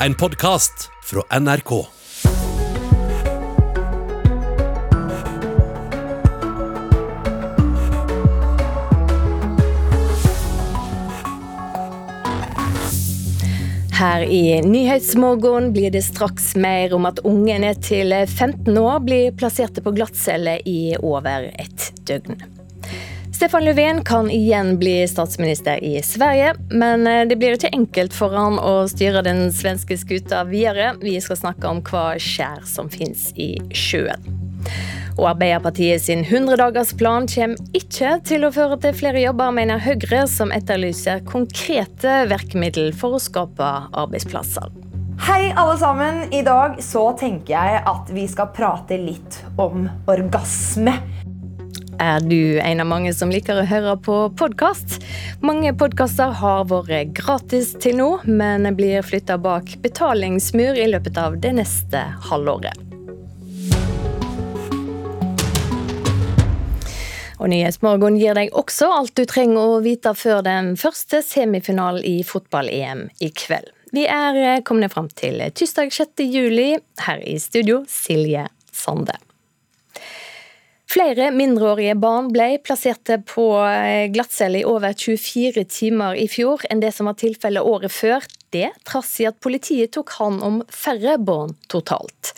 en podkast fra NRK. Her i Nyhetsmorgen blir det straks mer om at unge ned til 15 år blir plasserte på glattcelle i over et døgn. Stefan Löfven kan igjen bli statsminister i Sverige, men det blir ikke enkelt for han å styre den svenske skuta videre. Vi skal snakke om hva skjær som finnes i sjøen. Og Arbeiderpartiet sin 100-dagersplan kommer ikke til å føre til flere jobber, mener Høyre, som etterlyser konkrete virkemidler for å skape arbeidsplasser. Hei, alle sammen. I dag så tenker jeg at vi skal prate litt om orgasme. Er du en av mange som liker å høre på podkast? Mange podkaster har vært gratis til nå, men blir flytta bak betalingsmur i løpet av det neste halvåret. Og Nyhetsmorgen gir deg også alt du trenger å vite før den første semifinalen i fotball-EM i kveld. Vi er kommet fram til tirsdag 6. juli. Her i studio, Silje Sande. Flere mindreårige barn ble plassert på glattcelle i over 24 timer i fjor enn det som var tilfellet året før. Det trass i at politiet tok hånd om færre barn totalt.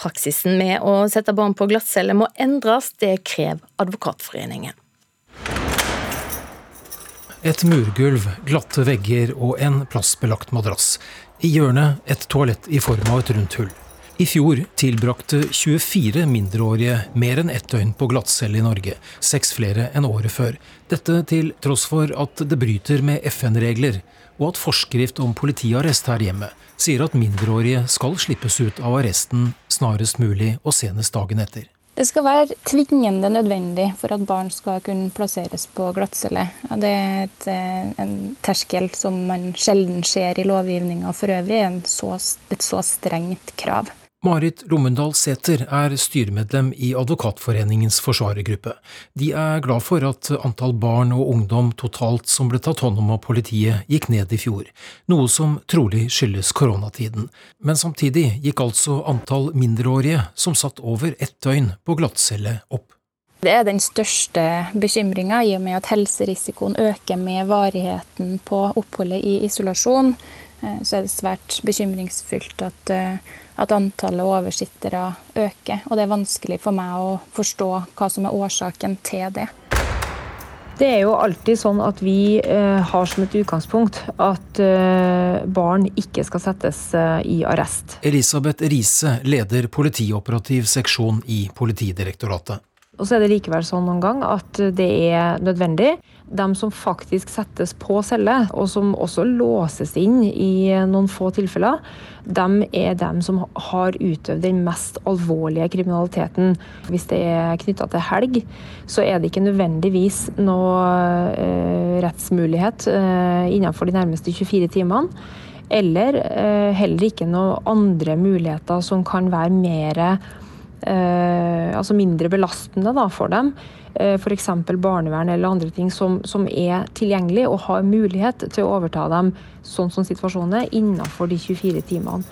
Praksisen med å sette barn på glattcelle må endres, det krever Advokatforeningen. Et murgulv, glatte vegger og en plastbelagt madrass. I hjørnet et toalett i form av et rundt hull. I fjor tilbrakte 24 mindreårige mer enn ett døgn på glattcelle i Norge, seks flere enn året før. Dette til tross for at det bryter med FN-regler, og at forskrift om politiarrest her hjemme sier at mindreårige skal slippes ut av arresten snarest mulig og senest dagen etter. Det skal være tvingende nødvendig for at barn skal kunne plasseres på glattcelle. Det er et, en terskel som man sjelden ser i lovgivninga for øvrig, et så strengt krav. Marit Lommendal Sæther er styremedlem i Advokatforeningens forsvarergruppe. De er glad for at antall barn og ungdom totalt som ble tatt hånd om av politiet, gikk ned i fjor, noe som trolig skyldes koronatiden. Men samtidig gikk altså antall mindreårige som satt over ett døgn på glattcelle opp. Det er den største bekymringa, i og med at helserisikoen øker med varigheten på oppholdet i isolasjon. Så er det svært bekymringsfullt at at antallet oversittere øker. Og det er vanskelig for meg å forstå hva som er årsaken til det. Det er jo alltid sånn at vi eh, har som et utgangspunkt at eh, barn ikke skal settes eh, i arrest. Elisabeth Riise leder politioperativ seksjon i Politidirektoratet. Og så er det likevel sånn noen gang at det er nødvendig. De som faktisk settes på celle, og som også låses inn i noen få tilfeller, de er dem som har utøvd den mest alvorlige kriminaliteten. Hvis det er knytta til helg, så er det ikke nødvendigvis noe eh, rettsmulighet eh, innenfor de nærmeste 24 timene. Eller eh, heller ikke noen andre muligheter som kan være mer altså mindre belastende da, for dem. Eh, F.eks. barnevern eller andre ting som, som, er tilgjengelig og har mulighet til å overta dem sånn som situasjonen er, innenfor de 24 timene.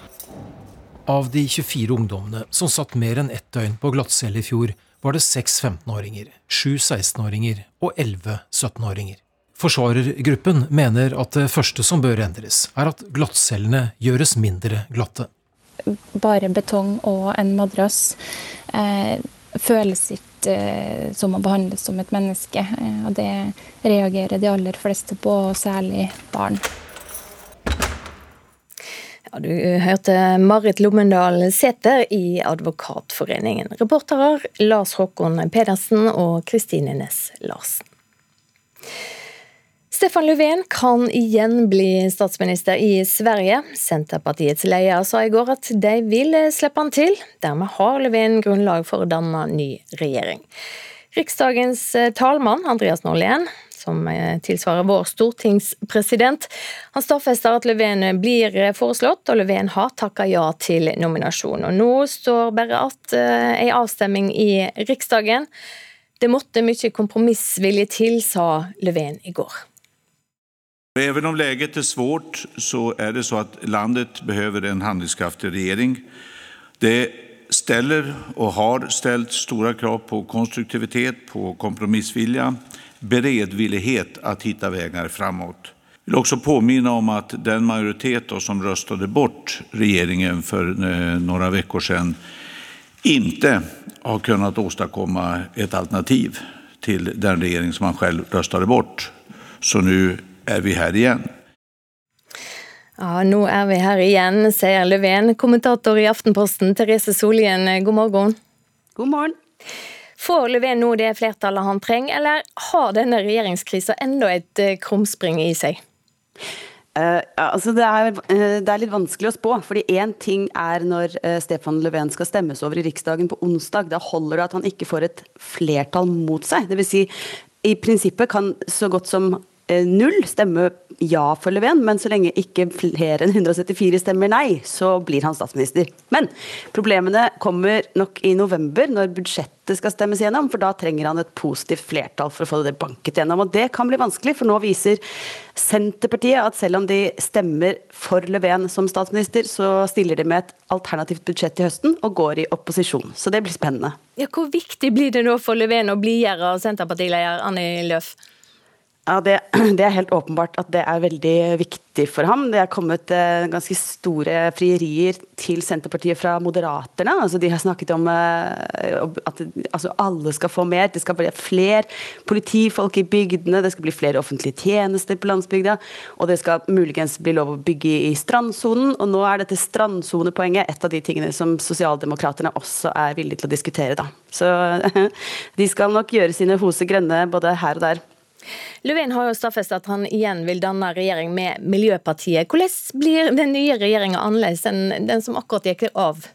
Av de 24 ungdommene som satt mer enn ett døgn på glattcelle i fjor, var det seks 15-åringer, sju 16-åringer og elleve 17-åringer. Forsvarergruppen mener at det første som bør endres, er at glattcellene gjøres mindre glatte bare betong og en madrass eh, føles ikke eh, som å behandles som et menneske. Eh, og det reagerer de aller fleste på, særlig barn. Ja, du hørte Marit Lommendal Sæther i Advokatforeningen. Reportere Lars Håkon Pedersen og Kristine Næss Larsen. Stefan Löfven kan igjen bli statsminister i Sverige. Senterpartiets leder sa i går at de vil slippe han til. Dermed har Löfven grunnlag for å danne ny regjering. Riksdagens eh, talmann, Andreas Norlén, som eh, tilsvarer vår stortingspresident, han stadfester at Löfven blir foreslått, og Löfven har takka ja til nominasjon. Og nå står bare att ei avstemming avstemning i Riksdagen. Det måtte mye kompromissvilje til, sa Löfven i går. Även om läget är svårt så är det så att landet behöver en handlingskraftig regering. Det ställer och har ställt stora krav på konstruktivitet, på kompromissvilja, beredvillighet att hitta vägar framåt. Jag vill också påminna om att den majoritet som röstade bort regeringen för eh, några veckor sedan inte har kunnat åstadkomma ett alternativ till den regering som man själv röstade bort. Så nu er vi her igjen. Ja, nå er vi her igjen, sier Löfven. Kommentator i Aftenposten, Therese Solien, god morgen. God morgen. Får Löfven nå det flertallet han trenger, eller har denne regjeringskrisa enda et eh, krumspring i seg? Uh, altså det, er, uh, det, er, litt vanskelig å spå. fordi Én ting er når uh, Stefan Löfven skal stemmes over i Riksdagen på onsdag. Da holder det at han ikke får et flertall mot seg. Det vil si, I prinsippet kan så godt som null stemmer ja for Löfven, men så lenge ikke flere enn 174 stemmer nei, så blir han statsminister. Men problemene kommer nok i november, når budsjettet skal stemmes gjennom, for da trenger han et positivt flertall for å få det banket gjennom. Og det kan bli vanskelig, for nå viser Senterpartiet at selv om de stemmer for Löfven som statsminister, så stiller de med et alternativt budsjett til høsten og går i opposisjon. Så det blir spennende. Ja, hvor viktig blir det nå for Löfven å blidgjøre Senterpartileder Annie Løf? Ja, det, det, er helt åpenbart at det er veldig viktig for ham. Det er kommet eh, ganske store frierier til Senterpartiet fra Moderaterne. Altså, de har snakket om eh, at altså, alle skal få mer. Det skal bli flere politifolk i bygdene, det skal bli flere offentlige tjenester på landsbygda. Og det skal muligens bli lov å bygge i strandsonen. Og nå er dette strandsonepoenget et av de tingene som sosialdemokraterne også er villige til å diskutere. Da. Så de skal nok gjøre sine hoser grønne både her og der. Löfven har jo stadfestet at han igjen vil danne regjering med Miljøpartiet. Hvordan blir den nye regjeringa annerledes enn den som akkurat gikk av?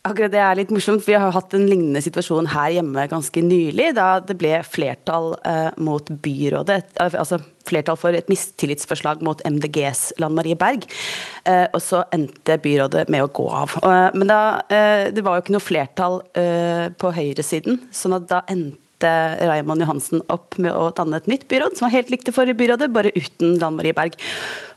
Akkurat det er litt morsomt. Vi har hatt en lignende situasjon her hjemme ganske nylig, da det ble flertall eh, mot byrådet. Altså flertall for et mistillitsforslag mot MDGs Lan Marie Berg. Eh, og så endte byrådet med å gå av. Eh, men da, eh, det var jo ikke noe flertall eh, på høyresiden, sånn at da endte endte Raymond Johansen opp med å danne et nytt byråd, som var helt likt det forrige byrådet, bare uten Dan Marie Berg.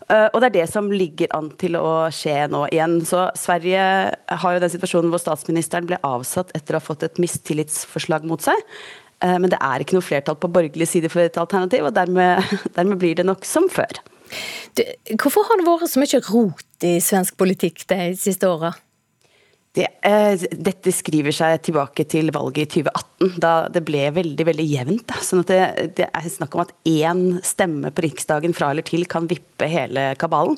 Eh, og det er det som ligger an til å skje nå igjen. Så Sverige har jo den situasjonen hvor statsministeren ble avsatt etter å ha fått et mistillitsforslag mot seg. Eh, men det er ikke noe flertall på borgerlig side for et alternativ, og dermed, dermed blir det nok som før. Du, hvorfor har det vært så mye rot i svensk politikk de siste åra? Det, eh, dette skriver seg tilbake til valget i 2018, da det ble veldig veldig jevnt. Sånn at det, det, er snakk om at én stemme på Riksdagen fra eller til kan vippe hele kabalen.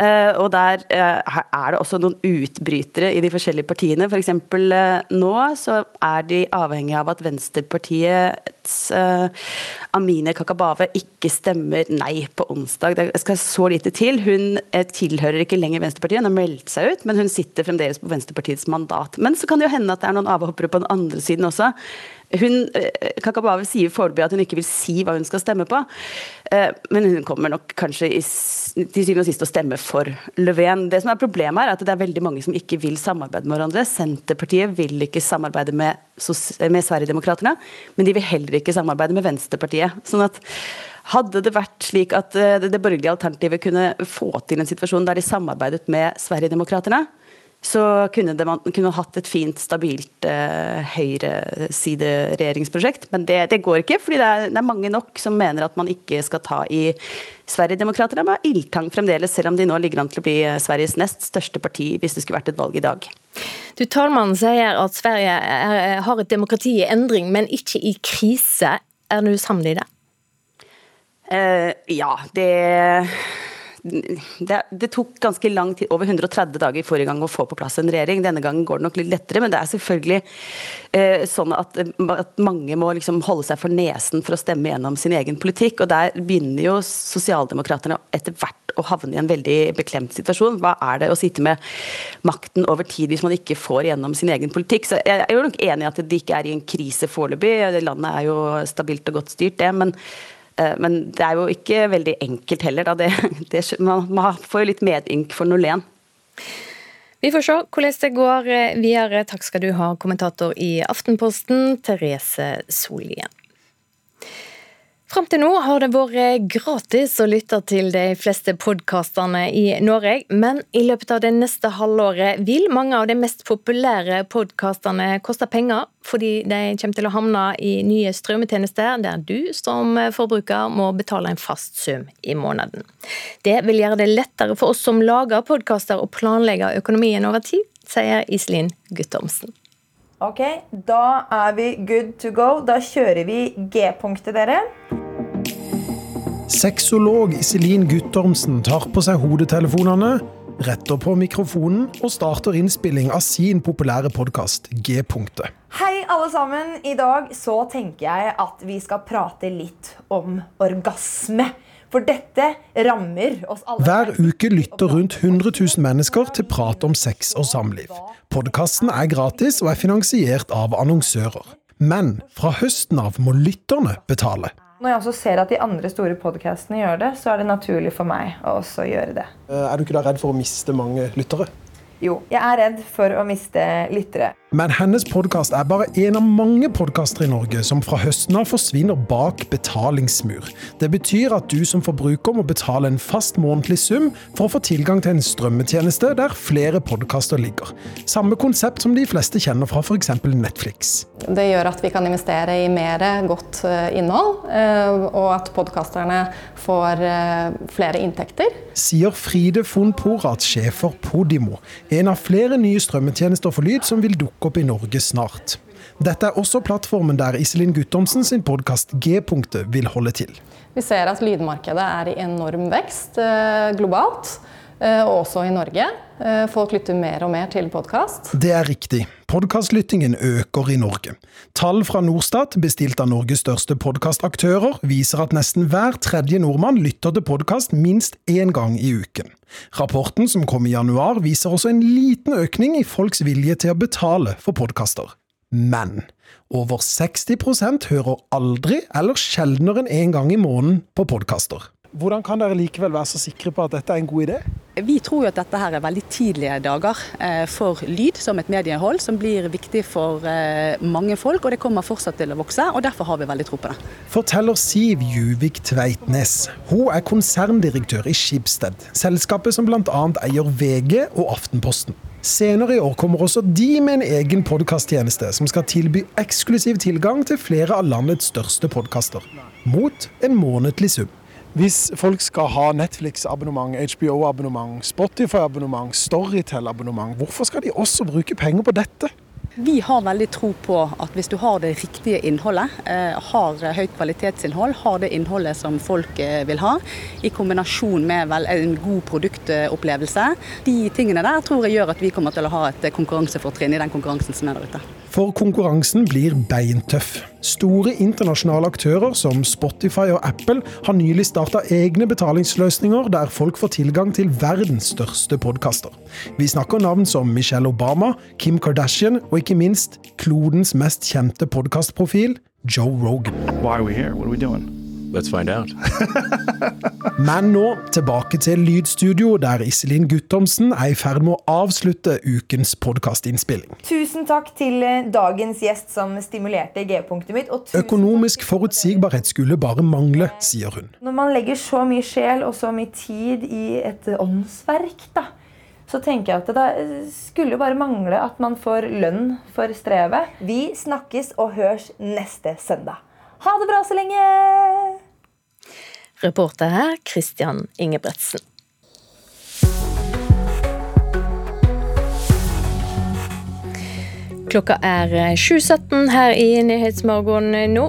Eh, og der eh, er det også noen utbrytere i de forskjellige partiene. F.eks. For eh, nå så er de avhengig av at Venstrepartiets Amine Kakabave ikke stemmer nei på onsdag. Det skal så lite til. Hun tilhører ikke lenger Venstrepartiet, hun har meldt seg ut, men hun sitter fremdeles på Venstrepartiets mandat. Men så kan det jo hende at det er noen avhoppere på den andre siden også. Hun, eh, Kakabave sier foreløpig at hun ikke vil si hva hun skal stemme på. Eh, men hun kommer nok kanskje i, til syvende og sist å stemme for Löfven. Det som er Problemet er at det er veldig mange som ikke vil samarbeide med hverandre. Senterpartiet vil ikke samarbeide med, med Sverigedemokraterna, men de vil heller ikke samarbeide med Venstrepartiet. Sånn at hadde det vært slik at eh, det borgerlige alternativet kunne få til en situasjon der de samarbeidet med Sverigedemokraterna, så kunne, det, man kunne hatt et fint, stabilt eh, høyresideregjeringsprosjekt. Men det, det, går ikke, fordi det er, det er, mange nok som mener at man ikke skal ta i Sverigedemokraterna med ildtang fremdeles, selv om de nå ligger an til å bli eh, Sveriges nest største parti hvis det skulle vært et valg i dag. Du, Talmannen sier at Sverige er, har et demokrati i endring, men ikke i krise. Er du sammen i det? Uh, ja, det det, det, tok ganske lang tid, over 130 dager forrige gang å få på plass en regjering. Denne gangen går det nok litt lettere, men det er selvfølgelig eh, sånn at, at, mange må liksom holde seg for nesen for å stemme gjennom sin egen politikk. Og der begynner jo Sosialdemokraterne etter hvert å havne i en veldig beklemt situasjon. Hva er det å sitte med makten over tid hvis man ikke får gjennom sin egen politikk? Så jeg er jo nok enig i at de ikke er i en krise foreløpig. Landet er jo stabilt og godt styrt, det. men men det er jo ikke veldig enkelt heller. Det, det, man, får jo litt medynk for Norlén. Vi får se hvordan det går eh, videre. Takk skal du ha, kommentator i Aftenposten, Therese Solien. Fram til nå har det vært gratis å lytte til de fleste podkastene i Norge, men i løpet av det neste halvåret vil mange av de mest populære podkastene koste penger, fordi de kommer til å havne i nye strømmetjenester der du som forbruker må betale en fast sum i måneden. Det vil gjøre det lettere for oss som lager podkaster å planlegge økonomien over tid, sier Iselin Guttormsen. Ok, da er vi good to go. Da kjører vi G-punktet, dere. Sexolog Iselin Guttormsen tar på seg hodetelefonene, retter på mikrofonen og starter innspilling av sin populære podkast G-punktet. Hei, alle sammen. I dag så tenker jeg at vi skal prate litt om orgasme. For dette rammer oss alle. Hver uke lytter rundt 100 000 mennesker til prat om sex og samliv. Podkasten er gratis og er finansiert av annonsører. Men fra høsten av må lytterne betale. Når jeg også ser at de andre store podkastene gjør det, så er det naturlig for meg å også gjøre det. Eh, er du ikke da redd for å miste mange lyttere? Jo, jeg er redd for å miste lyttere. Men hennes podkast er bare en av mange podkaster i Norge som fra høsten av forsvinner bak betalingsmur. Det betyr at du som forbruker må betale en fast månedlig sum for å få tilgang til en strømmetjeneste der flere podkaster ligger. Samme konsept som de fleste kjenner fra f.eks. Netflix. Det gjør at vi kan investere i mer godt eh, innhold, eh, og at podkasterne får eh, flere inntekter. Sier Fride von Porat, sjef for Podimo, en av flere nye strømmetjenester for lyd som vil dukke opp i Norge snart. Dette er også plattformen der Iselin Guttormsen sin podkast G-punktet vil holde til. Vi ser at lydmarkedet er i enorm vekst eh, globalt, og også i Norge. Eh, folk lytter mer og mer til podkast. Det er riktig. Podkastlyttingen øker i Norge. Tall fra Norstat, bestilt av Norges største podkastaktører, viser at nesten hver tredje nordmann lytter til podkast minst én gang i uken. Rapporten som kom i januar, viser også en liten økning i folks vilje til å betale for podkaster. Men over 60% hører aldri eller sjeldnere enn én en gang i måneden på podkaster. Hvordan kan dere likevel være så sikre på at dette er en god idé? Vi tror jo at dette her er veldig tidlige dager eh, for lyd som et mediehold, som blir viktig for eh, mange folk, og det kommer fortsatt til å vokse. og Derfor har vi veldig tro på det. Forteller Siv Juvik Tveitnes. Hun er konserndirektør i Schibsted, selskapet som bl.a. eier VG og Aftenposten. Senere i år kommer også de med en egen podkasttjeneste som skal tilby eksklusiv tilgang til flere av landets største podkaster, mot en månedlig sum. Hvis folk skal ha Netflix-abonnement, HBO-abonnement, Spotify-abonnement, Storytel-abonnement, hvorfor skal de også bruke penger på dette? Vi har veldig tro på at hvis du har det riktige innholdet, eh, har høyt kvalitetsinnhold, har det innholdet som folk eh, vil ha, i kombinasjon med en god produktopplevelse, de tingene der tror jeg gjør at vi kommer til å ha et konkurransefortrinn i den konkurransen som er der ute. For konkurransen blir beintøff. Store internasjonale aktører som Spotify og Apple har nylig starta egne betalingsløsninger der folk får tilgang til verdens største podkaster. Vi snakker navn som Michelle Obama, Kim Kardashian og ikke minst klodens mest kjente podkastprofil, Joe Rogan. Why are we here? What are we? Let's find out. Men nå tilbake til lydstudio, der Iselin Guttormsen er i ferd med å avslutte ukens podkastinnspilling. Tusen takk til eh, dagens gjest som stimulerte G-punktet mitt. Økonomisk forutsigbarhet skulle bare mangle, sier hun. Når man legger så mye sjel og så mye tid i et åndsverk, da, så tenker jeg at det skulle bare mangle at man får lønn for strevet. Vi snakkes og hørs neste søndag. Ha det bra så lenge! Reporter her Christian Ingebretsen. Klokka er 7.17 her i Nyhetsmorgen nå.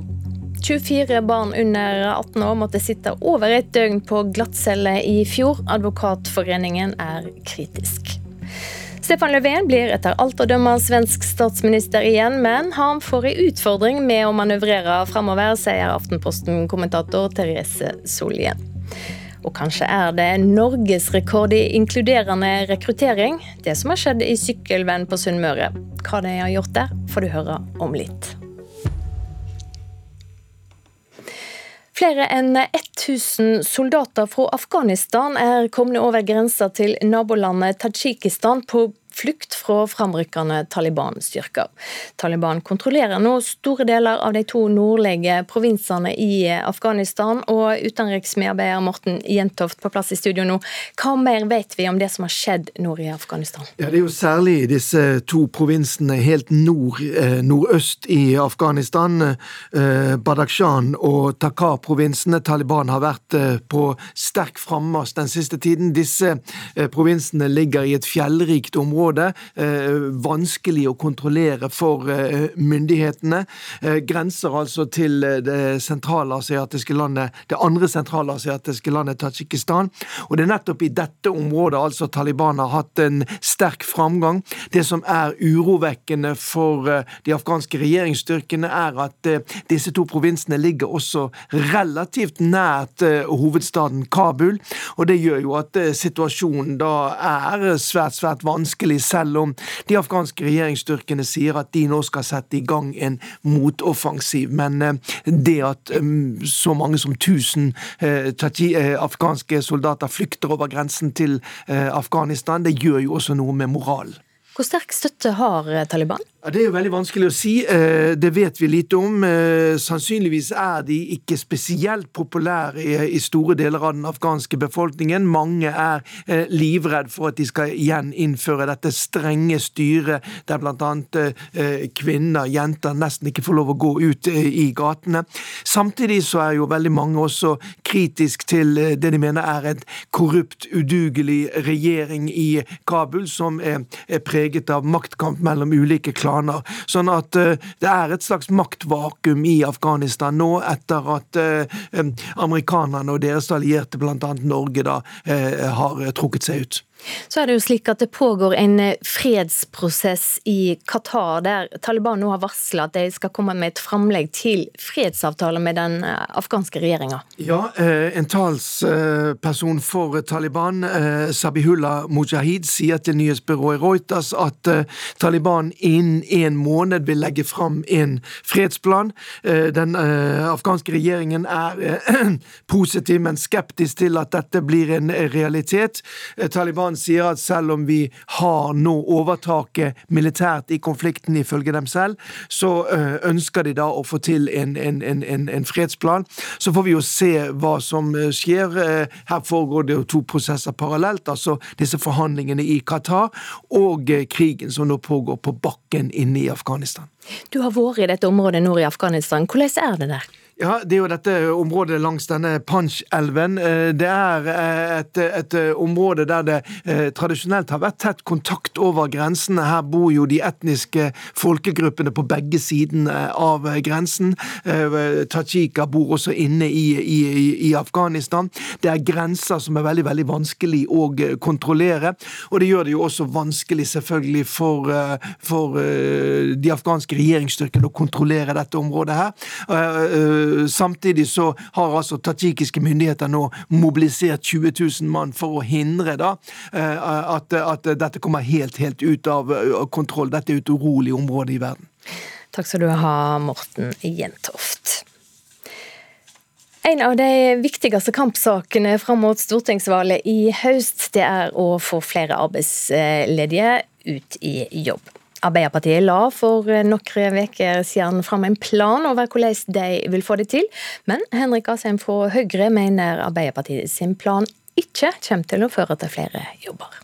24 barn under 18 år måtte sitte over et døgn på glattcelle i fjor. Advokatforeningen er kritisk. Stefan Löfven blir etter alt å dømme svensk statsminister igjen, men han får en utfordring med å manøvrere framover, sier Aftenposten-kommentator Therese Solien. Og kanskje er det norgesrekord i inkluderende rekruttering, det som har skjedd i Sykkylven på Sunnmøre. Hva de har gjort der, får du høre om litt. Flere enn 1000 soldater fra Afghanistan er kommet over grensa til nabolandet Tadsjikistan på flukt fra framrykkende Taliban-styrker. Taliban kontrollerer nå store deler av de to nordlige provinsene i Afghanistan. Og utenriksmedarbeider Morten Jentoft på plass i studio nå, hva mer vet vi om det som har skjedd nord i Afghanistan? Ja, Det er jo særlig disse to provinsene helt nord, eh, nordøst i Afghanistan, eh, Badakhshan og Takar-provinsene. Taliban har vært eh, på sterk frammarsj den siste tiden. Disse provinsene ligger i et fjellrikt område, eh, vanskelig å kontrollere for eh, myndighetene. Grenser altså til det sentralasiatiske landet, det andre sentralasiatiske landet Tadsjikistan. Og det er nettopp i dette området altså Taliban har hatt en sterk framgang. Det som er urovekkende for de afghanske regjeringsstyrkene, er at disse to provinsene ligger også relativt nært hovedstaden Kabul. Og det gjør jo at situasjonen da er svært, svært vanskelig, selv om de afghanske regjeringsstyrkene sier at de nå skal sette i gang en motoffensiv. Men eh, det at mm, så mange som 1000 eh, eh, afghanske soldater flykter over grensen til Afghanistan, det gjør jo også noe med moralen. Hvor sterk støtte har Taliban? Ja, Det er jo veldig vanskelig å si. Eh, det vet vi lite om. Eh, sannsynligvis er de ikke spesielt populære i store deler av den afghanske befolkningen. Mange er eh, livredd for at de skal igjen innføre dette strenge styret, der bl.a. kvinner, jenter, nesten ikke får lov å gå ut i gatene. Samtidig så er jo veldig mange også kritisk til det de mener er et korrupt, udugelig regjering i Kabul, som er preget av maktkamp mellom ulike klaner klaner. Sånn at uh, det er et slags maktvakuum i Afghanistan nå, etter at uh, amerikanerne og deres allierte, bl.a. Norge, da, har trukket seg ut. Så er det jo slik at det pågår en eh, fredsprosess i Qatar, der Taliban nå har varsla at de skal komme med et framlegg til fredsavtale med den eh, afghanske regjeringa. Ja, eh, en talsperson for Taliban, Sabihullah Mujahid, sier til nyhetsbyrået Reuters at Taliban innen en måned vil legge fram en fredsplan. Den afghanske regjeringen er positiv, men skeptisk til at dette blir en realitet. Taliban han sier at selv om vi har nå overtaket militært i konflikten, ifølge dem selv, så eh, ønsker de da å få til en, en, en, en fredsplan. Så får vi jo se hva som eh, skjer. Eh, her foregår det jo to prosesser parallelt, altså disse forhandlingene i Qatar og krigen som nå pågår på bakken inne i Afghanistan. Du har vært i dette området nord i Afghanistan. Hvordan er det der? Ja, Det er jo dette området langs denne Panch-elven. Eh, det er eh, et, et, eh, område der det tradisjonelt har vært tett kontakt over grensene. Her bor jo de etniske folkegruppene på begge sidene av grensen. Tajika bor også inne i, i, i, Afghanistan. Det er grenser som er veldig veldig vanskelig å kontrollere. Og det gjør det jo også vanskelig selvfølgelig for, for de afghanske regjeringsstyrkene å kontrollere dette området her. Samtidig så har altså tadsjikiske myndigheter nå mobilisert 20 000 mann for å hindre da eh, at, at dette kommer helt, helt ut av kontroll. Dette er et urolig område i verden. Takk skal du ha, Morten Jentoft. En av de viktigste kampsakene fram mot stortingsvalget i høst, det er å få flere arbeidsledige ut i jobb. Arbeiderpartiet la for noen uker siden fram en plan over hvordan de vil få det til, men Henrik Asheim fra Høyre mener Arbeiderpartiet sin plan ikke kommer til å føre til flere jobber.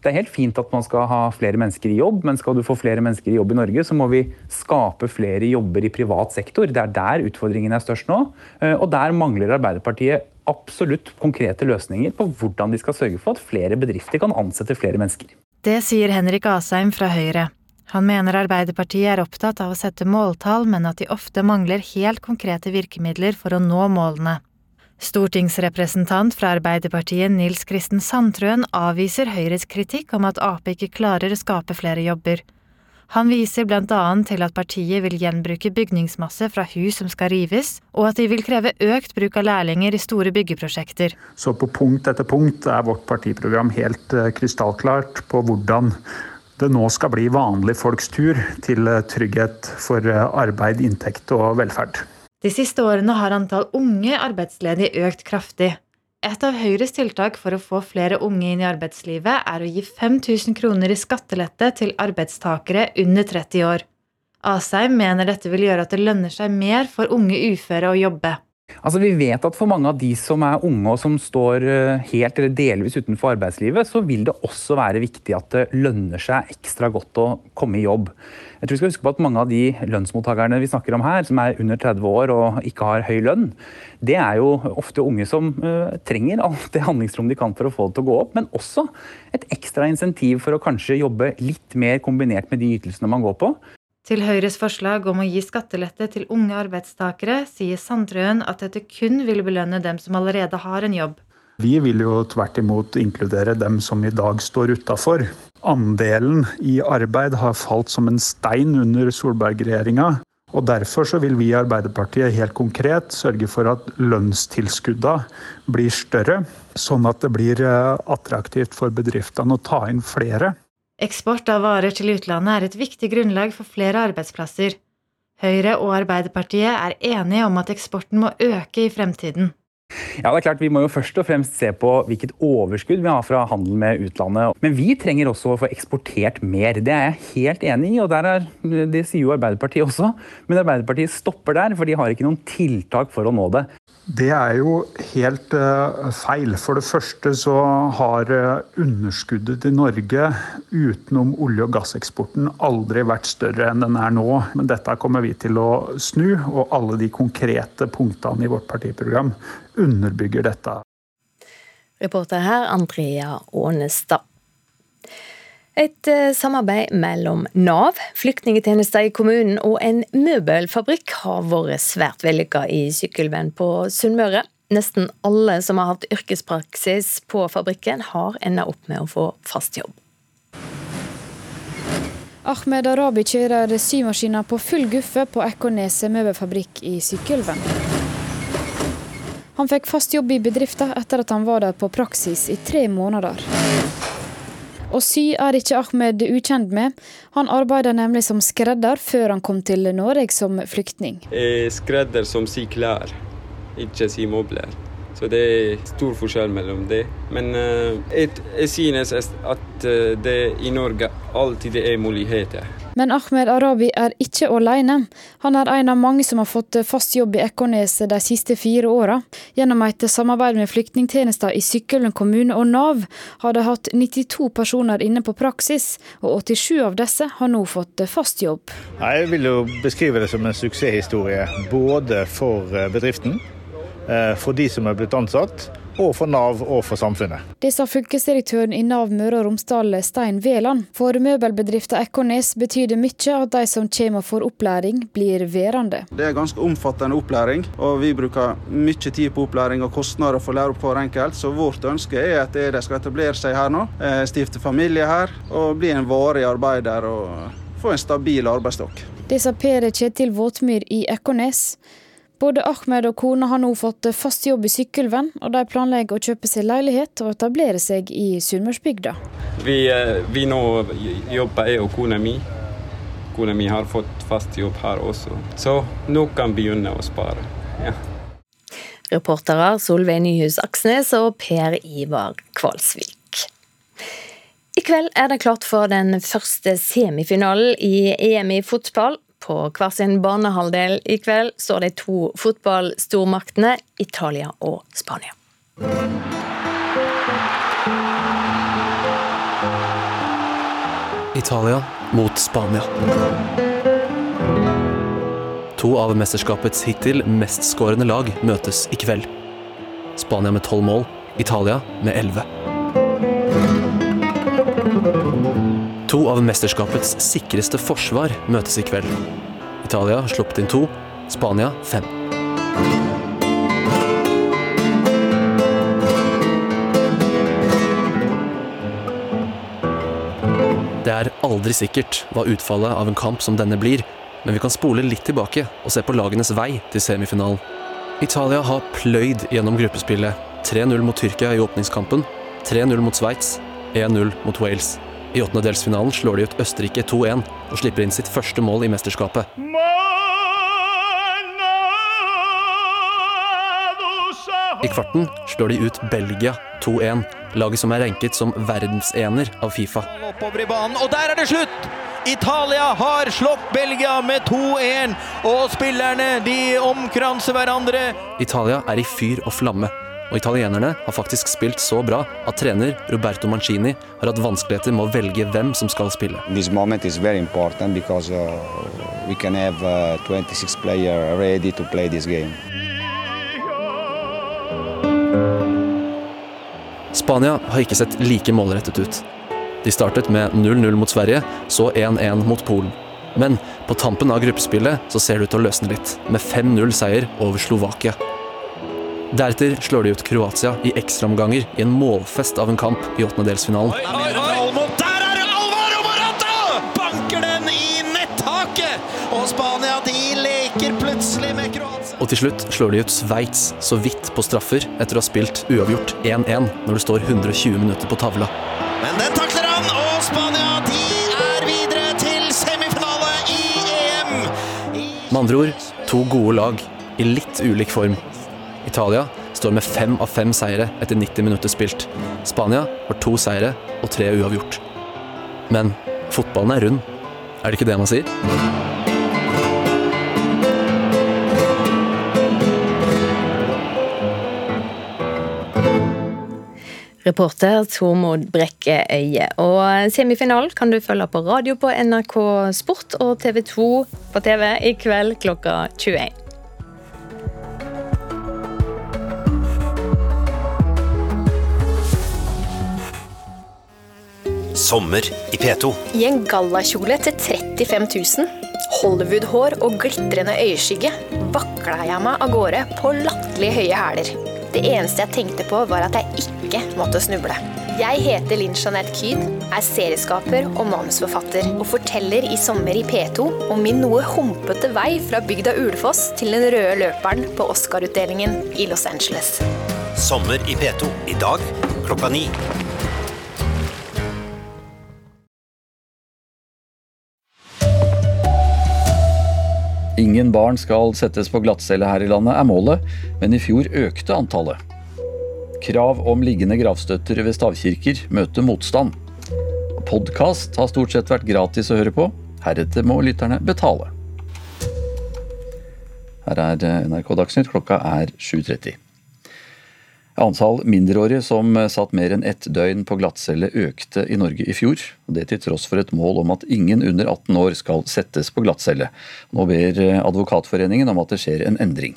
Det er helt fint at man skal ha flere mennesker i jobb, men skal du få flere mennesker i jobb i Norge, så må vi skape flere jobber i privat sektor. Det er der utfordringen er størst nå. Eh, og der mangler Arbeiderpartiet absolutt konkrete løsninger på hvordan de skal sørge for at flere bedrifter kan ansette flere mennesker. Det sier Henrik Asheim fra Høyre. Han mener Arbeiderpartiet er opptatt av å sette måltall, men at de ofte mangler helt konkrete virkemidler for å nå målene. Stortingsrepresentant fra Arbeiderpartiet Nils Kristen Sandtrøen avviser Høyres kritikk om at Ap ikke klarer å skape flere jobber. Han viser blant annet til at partiet vil gjenbruke bygningsmasse fra hus som skal rives, og at de vil kreve økt bruk av lærlinger i store byggeprosjekter. Så på punkt etter punkt er vårt partiprogram helt eh, krystallklart på hvordan det nå skal bli vanlige folks tur til eh, trygghet for eh, arbeid, inntekt og velferd. De siste årene har antall unge arbeidsledige økt kraftig. Et av Høyres tiltak for å få flere unge inn i arbeidslivet er å gi 5000 kroner i skattelette til arbeidstakere under 30 år. Asheim mener dette vil gjøre at det lønner seg mer for unge uføre å jobbe. Altså, Vi vet at for mange av de som er unge og som står eh, helt eller delvis utenfor arbeidslivet, så vil det også være viktig at det lønner seg ekstra godt å komme i jobb. Jeg tror vi skal huske på at Mange av de lønnsmottakerne vi snakker om her, som er under 30 år og ikke har høy lønn, det er jo ofte unge som uh, trenger alt det handlingsrom de kan for å få det til å gå opp, men også et ekstra insentiv for å kanskje jobbe litt mer kombinert med de ytelsene man går på. Til Høyres forslag om å gi skattelette til unge arbeidstakere sier Sandtrøen at dette kun vil belønne dem som allerede har en jobb. Vi vil jo tvert imot inkludere dem som i dag står utafor. Andelen i arbeid har falt som en stein under Solberg-regjeringa. Og Derfor så vil vi i Arbeiderpartiet helt konkret sørge for at lønnstilskuddene blir større, sånn at det blir eh, attraktivt for bedriftene å ta inn flere. Eksport av varer til utlandet er et viktig grunnlag for flere arbeidsplasser. Høyre og Arbeiderpartiet er enige om at eksporten må øke i fremtiden. Ja, det er klart Vi må jo først og fremst se på hvilket overskudd vi har fra handel med utlandet. Men vi trenger også å få eksportert mer. Det er jeg helt enig i, og er, det sier jo Arbeiderpartiet også. Men Arbeiderpartiet stopper der, for de har ikke noen tiltak for å nå det. Det er jo helt uh, feil. For det første så har uh, underskuddet til Norge utenom olje- og gasseksporten aldri vært større enn den er nå. Men dette kommer vi til å snu, og alle de konkrete punktene i vårt partiprogram underbygger dette. Reporter her Andrea Ånestad. Et eh, samarbeid mellom Nav, flyktningetjenester i kommunen og en møbelfabrikk har vært svært vellykka i Sykkylven på Sunnmøre. Nesten alle som har hatt yrkespraksis på fabrikken, har enda opp med å få fast jobb. Ahmed Arabi kjører symaskiner på full guffe på Ekorneset møbelfabrikk i Sykkylven. Han fikk fast jobb i bedriften etter at han var der på praksis i tre måneder. Å sy er ikke Ahmed ukjent med. Han arbeidet nemlig som skredder før han kom til Norge som flyktning. Skredder som syr klær, ikke syr møbler. Så det er stor forskjell mellom det. Men uh, jeg, jeg synes at uh, det i Norge alltid er muligheter. Men Ahmed Arabi er ikke alene. Han er en av mange som har fått fast jobb i Ekornes de siste fire åra. Gjennom et samarbeid med flyktningtjenester i Sykkylven kommune og Nav har de hatt 92 personer inne på praksis, og 87 av disse har nå fått fast jobb. Jeg vil jo beskrive det som en suksesshistorie både for bedriften Eh, for de som er blitt ansatt, og for Nav og for samfunnet. Det sa fylkesdirektøren i Nav Møre og Romsdal, Stein Veland. For møbelbedriften Ekornes betyr det mye at de som kommer for opplæring, blir værende. Det er ganske omfattende opplæring, og vi bruker mye tid på opplæring og kostnader for å lære opp hver enkelt. Så vårt ønske er at de skal etablere seg her nå, eh, stifte familie her og bli en varig arbeider og få en stabil arbeidsstokk. Det sa Per Kjetil Våtmyr i Ekornes. Både Ahmed og kona har nå fått fast jobb i Sykkylven, og de planlegger å kjøpe seg leilighet og etablere seg i Sunnmørsbygda. Vi, eh, vi, nå jobber jeg og kona mi. Kona mi har fått fast jobb her også, så nå kan vi begynne å spare. Ja. Reportere Solveig Nyhus Aksnes og Per Ivar Kvalsvik. I kveld er det klart for den første semifinalen i EM i fotball. På hver sin banehalvdel i kveld står de to fotballstormaktene Italia og Spania. Italia mot Spania. To av mesterskapets hittil mestskårende lag møtes i kveld. Spania med tolv mål, Italia med elleve. To av mesterskapets sikreste forsvar møtes i kveld. Italia har sluppet inn to, Spania fem. Det er aldri sikkert hva utfallet av en kamp som denne blir, men vi kan spole litt tilbake og se på lagenes vei til semifinalen. Italia har pløyd gjennom gruppespillet. 3-0 mot Tyrkia i åpningskampen, 3-0 mot Sveits, 1-0 mot Wales. I åttendedelsfinalen slår de ut Østerrike 2-1 og slipper inn sitt første mål i mesterskapet. I kvarten slår de ut Belgia 2-1, laget som er ranket som verdensener av Fifa. Og der er det slutt! Italia har slått Belgia med 2-1, og spillerne de omkranser hverandre. Italia er i fyr og flamme, og italienerne har faktisk spilt så bra at trener Roberto Mancini har hatt vanskeligheter med å velge hvem som skal spille. This moment is very important because uh, we can have uh, 26 players ready to play this game. Spania har ikke sett like målrettet ut. De startet med 0-0 mot Sverige, så 1-1 mot Polen. Men på tampen av gruppespillet så ser det ut til å løsne litt, med 5-0 seier over Slovakia. Deretter slår de ut Kroatia i ekstraomganger i en målfest av en kamp i åttendedelsfinalen. Der er Alvaro Morata! Banker den i netthaket! Og Spania de leker plutselig med Kroatia. Og til slutt slår de ut Sveits så vidt på straffer etter å ha spilt uavgjort 1-1 når det står 120 minutter på tavla. Men den takler han, og Spania de er videre til semifinale i EM. Med andre ord to gode lag i litt ulik form. Italia står med fem av fem seire etter 90 minutter spilt. Spania har to seire og tre uavgjort. Men fotballen er rund. Er det ikke det man sier? Reporter Tormod Brekke Øye. Og semifinalen kan du følge på radio på NRK Sport og TV2 på TV i kveld klokka 21. Sommer i P2. I en gallakjole til 35 000, Hollywood-hår og glitrende øyeskygge vakla jeg meg av gårde på latterlig høye hæler. Det eneste jeg tenkte på, var at jeg ikke måtte snuble. Jeg heter Linn Jeanette Kyd, er serieskaper og manusforfatter, og forteller i Sommer i P2 om min noe humpete vei fra bygda Ulefoss til den røde løperen på Oscar-utdelingen i Los Angeles. Sommer i P2. I dag klokka ni. Ingen barn skal settes på glattcelle her i landet, er målet, men i fjor økte antallet. Krav om liggende gravstøtter ved stavkirker møter motstand. Podkast har stort sett vært gratis å høre på, heretter må lytterne betale. Her er NRK Dagsnytt, klokka er 7.30. Antall mindreårige som satt mer enn ett døgn på glattcelle økte i Norge i fjor. Det til tross for et mål om at ingen under 18 år skal settes på glattcelle. Nå ber Advokatforeningen om at det skjer en endring.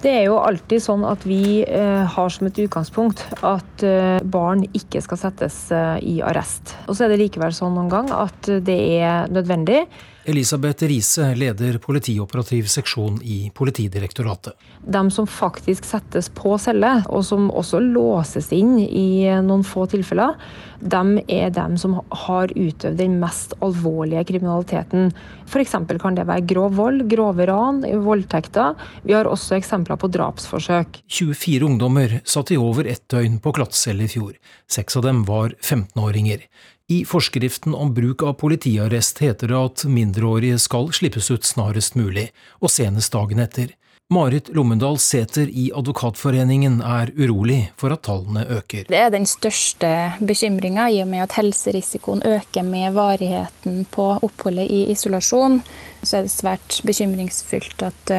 Det er jo alltid sånn at vi eh, har som et utgangspunkt at eh, barn ikke skal settes eh, i arrest. Og så er det likevel sånn noen gang at det er nødvendig. Elisabeth Riise leder politioperativ seksjon i Politidirektoratet. De som faktisk settes på celle, og som også låses inn i noen få tilfeller, de er de som har utøvd den mest alvorlige kriminaliteten. F.eks. kan det være grov vold, grove ran, voldtekter. Vi har også eksempler på drapsforsøk. 24 ungdommer satt i over ett døgn på glattcelle i fjor. Seks av dem var 15-åringer. I forskriften om bruk av politiarrest heter det at mindreårige skal slippes ut snarest mulig, og senest dagen etter. Marit Lommendal Sæther i Advokatforeningen er urolig for at tallene øker. Det er den største bekymringa, i og med at helserisikoen øker med varigheten på oppholdet i isolasjon. Så er det svært bekymringsfullt at,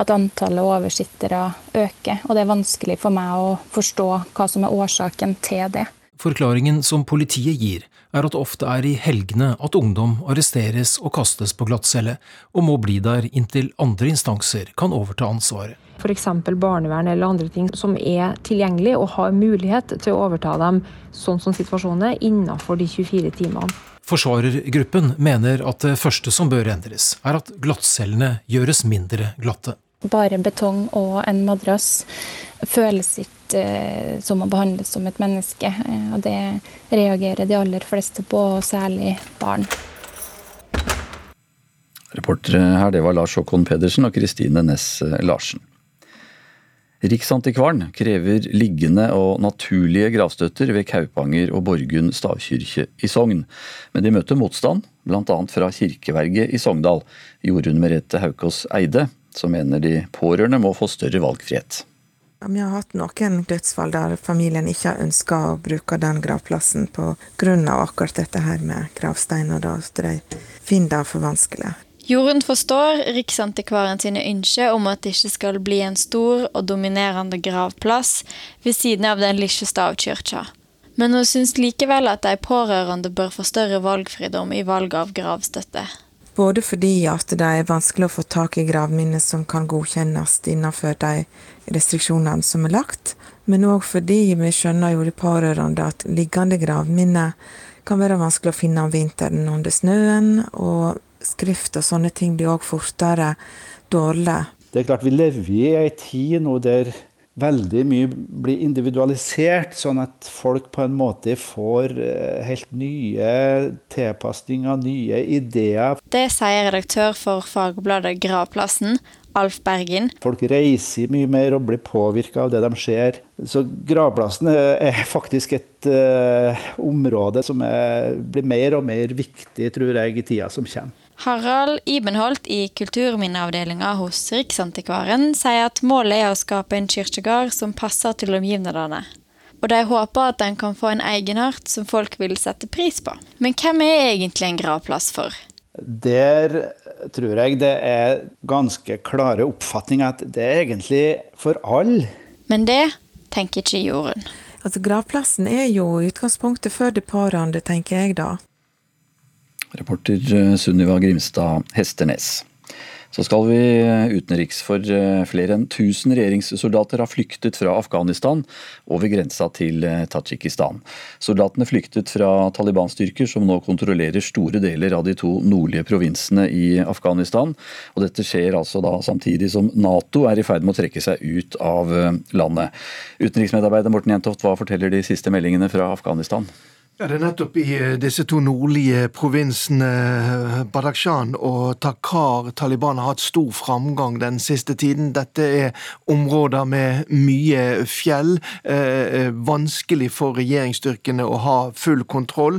at antallet oversittere øker. Og det er vanskelig for meg å forstå hva som er årsaken til det. Forklaringen som politiet gir, er at det ofte er i helgene at ungdom arresteres og kastes på glattcelle, og må bli der inntil andre instanser kan overta ansvaret. F.eks. barnevern eller andre ting som er tilgjengelig og har mulighet til å overta dem sånn som situasjonen er, innenfor de 24 timene. Forsvarergruppen mener at det første som bør endres, er at glattcellene gjøres mindre glatte. Bare betong og en madrass føles ikke eh, som må behandles som et menneske. Eh, og det reagerer de aller fleste på, og særlig barn. Reportere her det var Lars Håkon Pedersen og Kristine Næss Larsen. Riksantikvaren krever liggende og naturlige gravstøtter ved Kaupanger og Borgund stavkirke i Sogn, men de møter motstand, bl.a. fra kirkeverget i Sogndal. Jorunn Merete Haukås Eide som mener de pårørende må få større valgfrihet. Vi har hatt noen dødsfall der familien ikke har ønska å bruke den gravplassen pga. akkurat dette her med gravsteiner, da, så de finner det for vanskelig. Jorunn forstår Riksantikvaren sine ønsker om at det ikke skal bli en stor og dominerende gravplass ved siden av den lille stavkirka. Men hun syns likevel at de pårørende bør få større valgfridom i valg av gravstøtte. Både fordi at det er vanskelig å få tak i gravminner som kan godkjennes innenfor de restriksjonene som er lagt, men òg fordi vi skjønner jo de pårørende at liggende gravminner kan være vanskelig å finne om vinteren under snøen, og skrift og sånne ting blir òg fortere dårlig. Det er klart Vi lever i ei tid nå der veldig mye blir individualisert, sånn at folk på en måte får eh, helt nye tilpasninger, nye ideer. Det sier redaktør for fagbladet Gravplassen, Alf Bergen. Folk reiser mye mer og blir påvirka av det de ser. Så gravplassen er faktisk et uh, område som er, blir mer og mer viktig, tror jeg, i tida som kommer. Harald Ibenholt i kulturminneavdelinga hos Riksantikvaren sier at målet er å skape en kirkegård som passer til omgivelsene. Og de håper at den kan få en egenart som folk vil sette pris på. Men hvem er egentlig en gravplass for? Der tror jeg det er ganske klare oppfatninger at det er egentlig for alle. Men det tenker ikke Jorunn. Altså, gravplassen er jo utgangspunktet for de pårørende, tenker jeg da. Reporter eh, Sunniva Grimstad Hesternes. Så skal vi eh, utenriks, for eh, flere enn 1000 regjeringssoldater har flyktet fra Afghanistan over grensa til Tadsjikistan. Soldatene flyktet fra Taliban-styrker som nå kontrollerer store deler av de to nordlige provinsene i Afghanistan. Og dette skjer altså da samtidig som Nato er i ferd med å trekke seg ut av landet. Utenriksmedarbeider Morten Jentoft, hva forteller de siste meldingene fra Afghanistan? Ja, Det er nettopp i eh, disse to nordlige provinsene eh, Badakhshan og Takar Taliban har hatt stor framgang den siste tiden. Dette er områder med mye fjell. Eh, vanskelig for regjeringsstyrkene å ha full kontroll.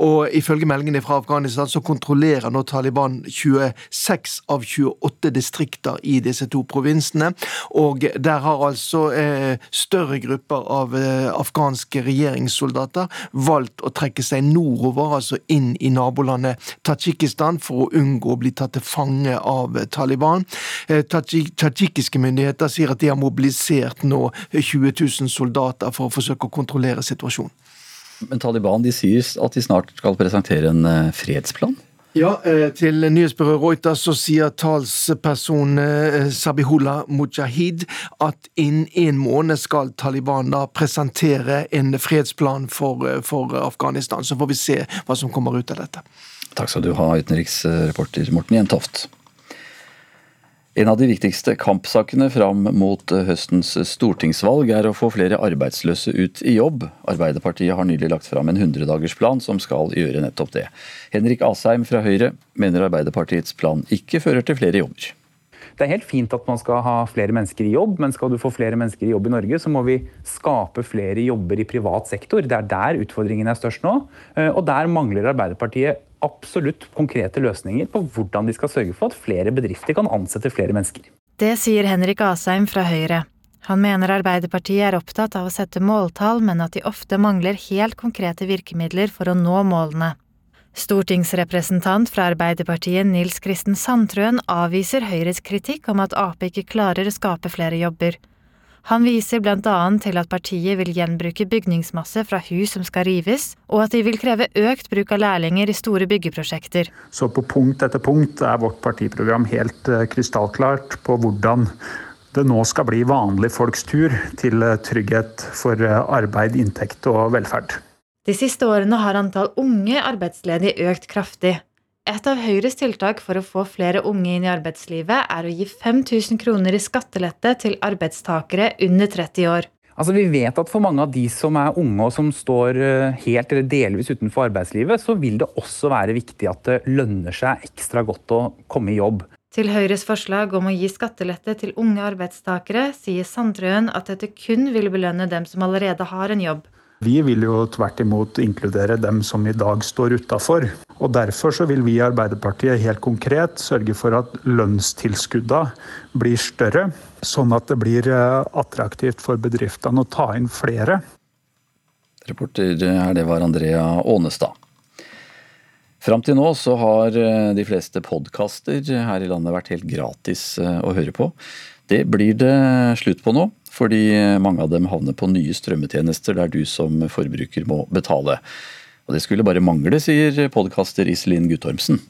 Og ifølge meldingene fra Afghanistan så kontrollerer nå Taliban 26 av 28 distrikter i disse to provinsene. Og der har altså eh, større grupper av eh, afghanske regjeringssoldater valgt å trekke seg nordover, altså inn i nabolandet Tadsjikistan, for å unngå å bli tatt til fange av Taliban. Eh, tadsjikiske myndigheter sier at de har mobilisert nå 20 000 soldater for å forsøke å kontrollere situasjonen. Men Taliban de sier at de snart skal presentere en eh, fredsplan? Ja, eh, til nyhetsbyrået Reuters så sier talsperson eh, Sabihullah Mujahid at innen en måned skal Taliban da presentere en fredsplan for, eh, for Afghanistan. Så får vi se hva som kommer ut av dette. Takk skal du ha, utenriksreporter Morten Jentoft. En av de viktigste kampsakene fram mot høstens stortingsvalg er å få flere arbeidsløse ut i jobb. Arbeiderpartiet har nylig lagt fram en 100-dagersplan som skal gjøre nettopp det. Henrik Asheim fra Høyre mener Arbeiderpartiets plan ikke fører til flere jobber. Det er helt fint at man skal ha flere mennesker i jobb, men skal du få flere mennesker i jobb i Norge, så må vi skape flere jobber i privat sektor. Det er der utfordringen er størst nå. Og der mangler Arbeiderpartiet absolutt konkrete løsninger på hvordan de skal sørge for at flere bedrifter kan ansette flere mennesker. Det sier Henrik Asheim fra Høyre. Han mener Arbeiderpartiet er opptatt av å sette måltall, men at de ofte mangler helt konkrete virkemidler for å nå målene. Stortingsrepresentant fra Arbeiderpartiet Nils Kristen Sandtrøen avviser Høyres kritikk om at Ap ikke klarer å skape flere jobber. Han viser blant annet til at partiet vil gjenbruke bygningsmasse fra hus som skal rives, og at de vil kreve økt bruk av lærlinger i store byggeprosjekter. Så på punkt etter punkt er vårt partiprogram helt eh, krystallklart på hvordan det nå skal bli vanlige folks tur til eh, trygghet for eh, arbeid, inntekt og velferd. De siste årene har antall unge arbeidsledige økt kraftig. Et av Høyres tiltak for å få flere unge inn i arbeidslivet er å gi 5000 kroner i skattelette til arbeidstakere under 30 år. Altså, vi vet at for mange av de som er unge og som står eh, helt eller delvis utenfor arbeidslivet, så vil det også være viktig at det lønner seg ekstra godt å komme i jobb. Til Høyres forslag om å gi skattelette til unge arbeidstakere sier Sandtrøen at dette kun vil belønne dem som allerede har en jobb. Vi vil jo tvert imot inkludere dem som i dag står utafor. Og Derfor så vil vi i Arbeiderpartiet helt konkret sørge for at lønnstilskuddene blir større, sånn at det blir eh, attraktivt for bedriftene å ta inn flere. Reporter her, det var Andrea Ånestad. Fram til nå så har eh, de fleste podkaster her i landet vært helt gratis eh, å høre på. Det blir det slutt på nå, fordi mange av dem havner på nye strømmetjenester der du som forbruker må betale. Og det skulle bare mangle, sier podkaster Iselin Guttormsen.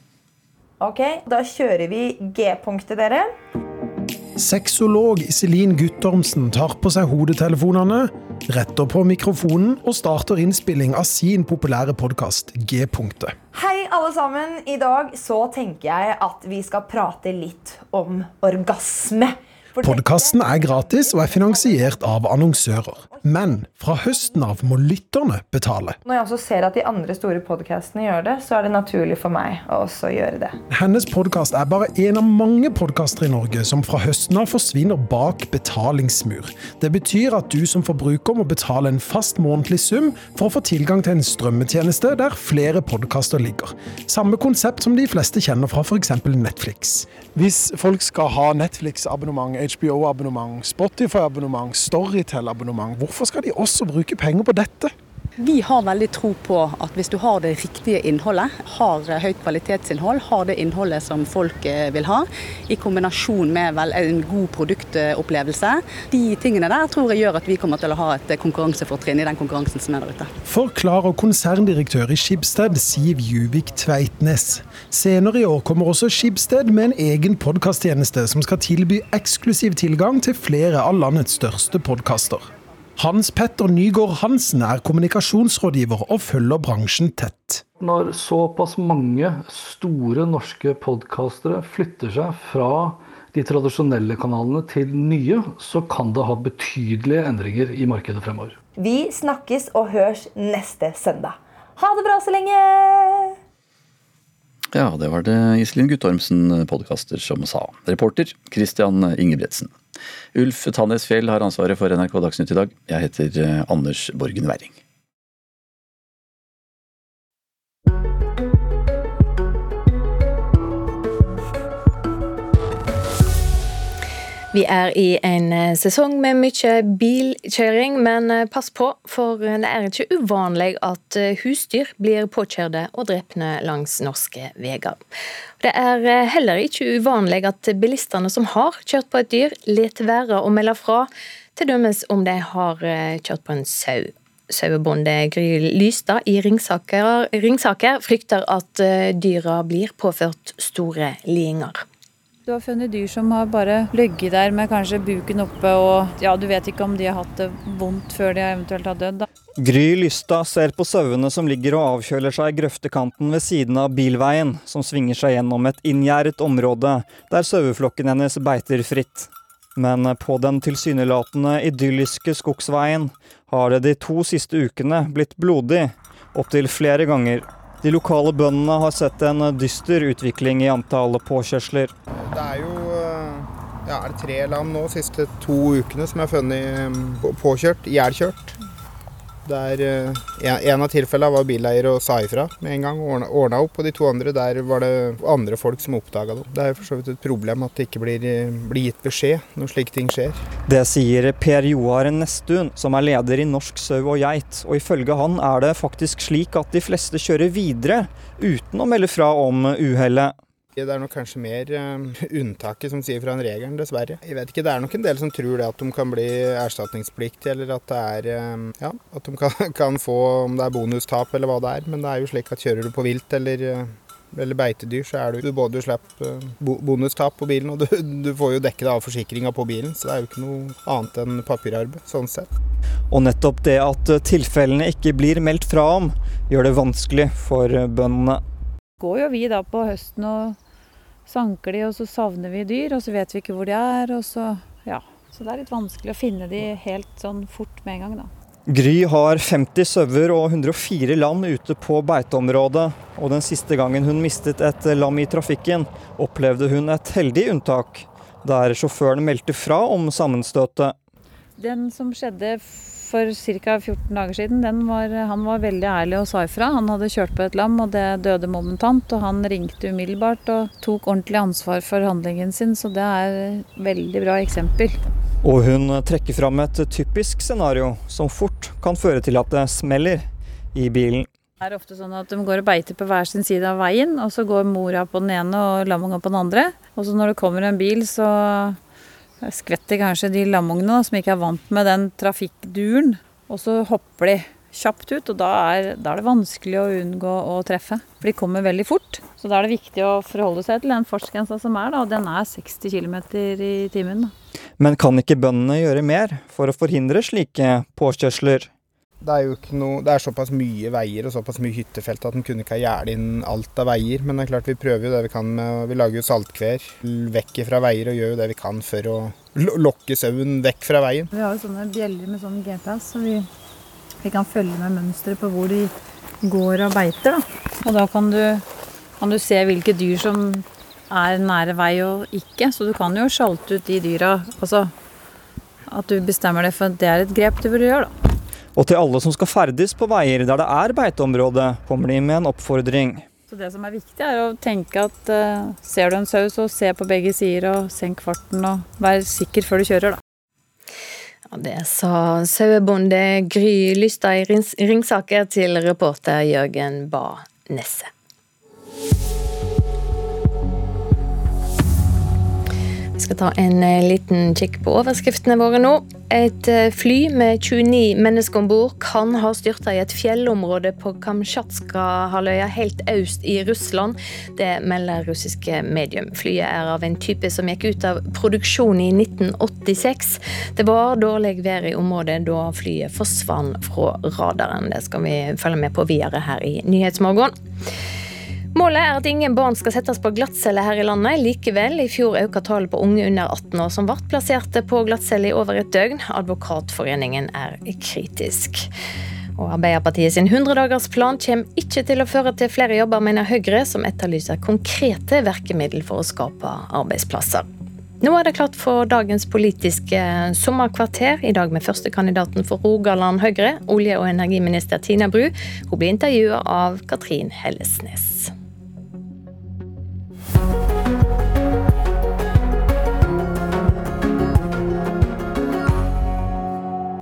Ok, da kjører vi G-punktet, dere. Sexolog Iselin Guttormsen tar på seg hodetelefonene, retter på mikrofonen og starter innspilling av sin populære podkast G-punktet. Hei, alle sammen. I dag så tenker jeg at vi skal prate litt om orgasme. Podkasten er gratis og er finansiert av annonsører. Men fra høsten av må lytterne betale. Når jeg også ser at de andre store podkastene gjør det, så er det naturlig for meg å også gjøre det. Hennes podkast er bare en av mange podkaster i Norge som fra høsten av forsvinner bak betalingsmur. Det betyr at du som forbruker må betale en fast månedlig sum for å få tilgang til en strømmetjeneste der flere podkaster ligger. Samme konsept som de fleste kjenner fra f.eks. Netflix. Hvis folk skal ha Netflix-abonnement HBO-abonnement, Spotify-abonnement, Storytel-abonnement. Hvorfor skal de også bruke penger på dette? Vi har veldig tro på at hvis du har det riktige innholdet, har høyt kvalitetsinnhold, har det innholdet som folk eh, vil ha, i kombinasjon med en god produktopplevelse, de tingene der tror jeg gjør at vi kommer til å ha et konkurransefortrinn i den konkurransen som er der ute. Forklarer konserndirektør i Skibsted, Siv Juvik Tveitnes. Senere i år kommer også Skibsted med en egen podkasttjeneste som skal tilby eksklusiv tilgang til flere av landets største podkaster. Hans Petter Nygaard Hansen er kommunikasjonsrådgiver og følger bransjen tett. Når såpass mange store norske podkastere flytter seg fra de tradisjonelle kanalene til nye, så kan det ha betydelige endringer i markedet fremover. Vi snakkes og høres neste søndag. Ha det bra så lenge! Ja, det var det Iselin Guttormsen, podkaster, som sa. Reporter Christian Ingebretsen. Ulf Tannes Fjell har ansvaret for NRK Dagsnytt i dag. Jeg heter eh, Anders Borgen Werring. Vi er i en eh, sesong med mye bilkjøring, men eh, pass på, for det er ikke uvanlig at husdyr blir påkjørte og drepne langs norske veier. Det er eh, heller ikke uvanlig at bilistene som har kjørt på et dyr, lar være å melde fra, til dømes om de har eh, kjørt på en sau. Sauebonde Gry Lystad i Ringsaker, Ringsaker frykter at eh, dyra blir påført store lidinger. Du har funnet dyr som har bare ligget der med kanskje buken oppe, og ja, du vet ikke om de har hatt det vondt før de eventuelt har dødd. Gry Lystad ser på sauene som ligger og avkjøler seg i grøftekanten ved siden av bilveien, som svinger seg gjennom et inngjerdet område der saueflokken hennes beiter fritt. Men på den tilsynelatende idylliske skogsveien har det de to siste ukene blitt blodig, opptil flere ganger. De lokale bøndene har sett en dyster utvikling i antallet påkjørsler. Det er jo ja, er det tre lam nå siste to ukene som er funnet mm, påkjørt, ihjelkjørt. Der eh, En av tilfellene var bileier og sa ifra med en gang. og Ordna opp. Og de to andre, der var det andre folk som oppdaga det. Det er for så vidt et problem at det ikke blir, blir gitt beskjed når slike ting skjer. Det sier Per Joar Nestun, som er leder i Norsk sau og geit. Og ifølge han er det faktisk slik at de fleste kjører videre uten å melde fra om uhellet. Det er nok kanskje mer uh, unntaket som sier fra en regelen, dessverre. Jeg vet ikke, Det er nok en del som tror det at de kan bli erstatningspliktige, eller at det er uh, Ja, at de kan, kan, få om det er bonustap eller hva det er. Men det er jo slik at kjører du på vilt eller, uh, eller beitedyr, så er du, du både slipper bonustap på bilen, og du, du får jo dekket av forsikringa på bilen. Så det er jo ikke noe annet enn papirarbeid, sånn sett. Og nettopp det at tilfellene ikke blir meldt fra om, gjør det vanskelig for bøndene. Går jo vi da på høsten og sanker de, og så savner vi dyr, og så vet vi ikke hvor de er. og så, ja. Så det er litt vanskelig å finne de helt sånn fort med en gang, da. Gry har 50 sauer og 104 lam ute på beiteområdet. Og den siste gangen hun mistet et lam i trafikken, opplevde hun et heldig unntak, der sjåføren meldte fra om sammenstøtet. Den som skjedde for ca. 14 dager siden, var, han var veldig ærlig og sa ifra. Han hadde kjørt på et lam, og det døde momentant. Og han ringte umiddelbart og tok ordentlig ansvar for handlingen sin, så det er et veldig bra eksempel. Og hun trekker fram et typisk scenario som fort kan føre til at det smeller i bilen. Det er ofte sånn at de går og beiter på hver sin side av veien, og så går mora på den ene og lammet på den andre. Og så når det kommer en bil, så skvetter kanskje de lamungene som ikke er vant med den trafikkduren, og så hopper de kjapt ut, og da er, da er, det vanskelig å unngå å treffe. For de kommer veldig fort. Så da er det viktig å forholde seg til den fartsgrensa som er, da, og den er 60 km i timen. Men kan ikke bøndene gjøre mer for å forhindre slike påkjørsler? Det er jo ikke noe, det er såpass mye veier og såpass mye hyttefelt at en kunne ikke ha gjerdet inn alt av veier. Men det er klart vi prøver jo det vi kan med Vi lager jo saltkver vekk fra veier og gjør jo det vi kan for å lokke sauen vekk fra veien. Vi har jo sånne bjeller med sånn GPS, så vi, vi kan følge med mønsteret på hvor de går og beiter. Da. Og da kan du, kan du se hvilke dyr som er nære vei og ikke. Så du kan jo sjalte ut de dyra. Altså at du bestemmer det for at det er et grep du burde gjøre, da. Og til alle som skal ferdes på veier der det er beiteområde, kommer de med en oppfordring. Så Det som er viktig, er å tenke at uh, ser du en sau, så se på begge sider og senk farten og vær sikker før du kjører, da. Ja, det sa sauebonde Gry Lystad i Ringsaker til reporter Jørgen Ba Nesse. Skal ta en eh, liten kikk på overskriftene våre nå. Et eh, fly med 29 mennesker om bord kan ha styrta i et fjellområde på Kamtsjatska, halvøya, helt øst i Russland. Det melder russiske medium. Flyet er av en type som gikk ut av produksjon i 1986. Det var dårlig vær i området da flyet forsvant fra radaren. Det skal vi følge med på videre her i Nyhetsmorgen. Målet er at ingen barn skal settes på glattcelle her i landet. Likevel, i fjor økte tallet på unge under 18 år som ble plasserte på glattcelle i over et døgn. Advokatforeningen er kritisk. Og Arbeiderpartiet sin 100-dagersplan kommer ikke til å føre til flere jobber, mener Høyre, som etterlyser konkrete virkemiddel for å skape arbeidsplasser. Nå er det klart for dagens politiske sommerkvarter. I dag med førstekandidaten for Rogaland Høyre, olje- og energiminister Tina Bru. Hun blir intervjua av Katrin Hellesnes.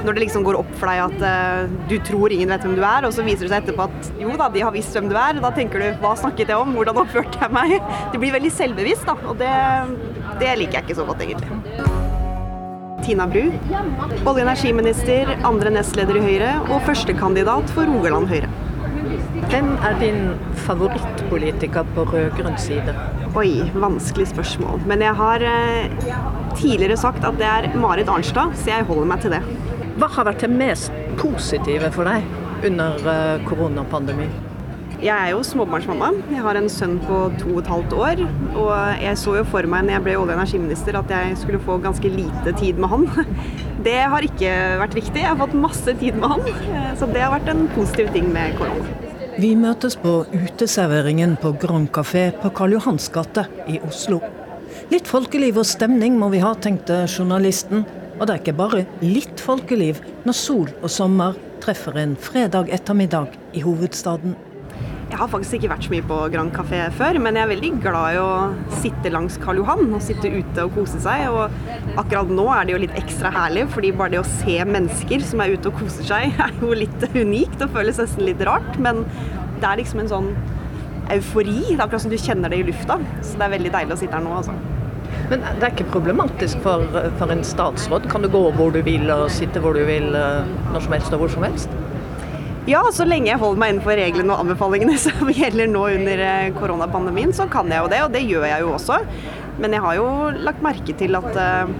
Når det liksom går opp for deg at uh, du tror ingen vet hvem du er, og så viser det seg etterpå at jo da, de har visst hvem du er. Da tenker du hva snakket jeg om, hvordan oppførte jeg meg? Du blir veldig selvbevisst, da, og det, det liker jeg ikke så godt, egentlig. Tina Bru, olje- og energiminister, andre nestleder i Høyre og førstekandidat for Rogaland Høyre. Hvem er din favorittpolitiker på rød-grønn side? Oi, vanskelig spørsmål. Men jeg har eh, tidligere sagt at det er Marit Arnstad, så jeg holder meg til det. Hva har vært det mest positive for deg under uh, koronapandemien? Jeg er jo småbarnsmamma. Jeg har en sønn på to og et halvt år. Og jeg så jo for meg når jeg ble olje- og energiminister at jeg skulle få ganske lite tid med han. Det har ikke vært riktig. Jeg har fått masse tid med han. Så det har vært en positiv ting med korona. Vi møtes på uteserveringen på Grand Café på Karl Johans gate i Oslo. Litt folkeliv og stemning må vi ha, tenkte journalisten. Og det er ikke bare litt folkeliv når sol og sommer treffer en fredag ettermiddag i hovedstaden. Jeg har faktisk ikke vært så mye på Grand Café før, men jeg er veldig glad i å sitte langs Karl Johan og sitte ute og kose seg. Og akkurat nå er det jo litt ekstra herlig, fordi bare det å se mennesker som er ute og koser seg, er jo litt unikt og føles nesten litt rart. Men det er liksom en sånn eufori. Det er akkurat som du kjenner det i lufta. Så det er veldig deilig å sitte her nå, altså. Men det er ikke problematisk for, for, en statsråd? Kan du gå hvor du vil og sitte hvor du vil eh, når som helst og hvor som helst? Ja, så lenge jeg holder meg innenfor reglene og anbefalingene som gjelder nå under eh, koronapandemien, så kan jeg jo det, og det gjør jeg jo også. Men jeg har jo lagt merke til at eh,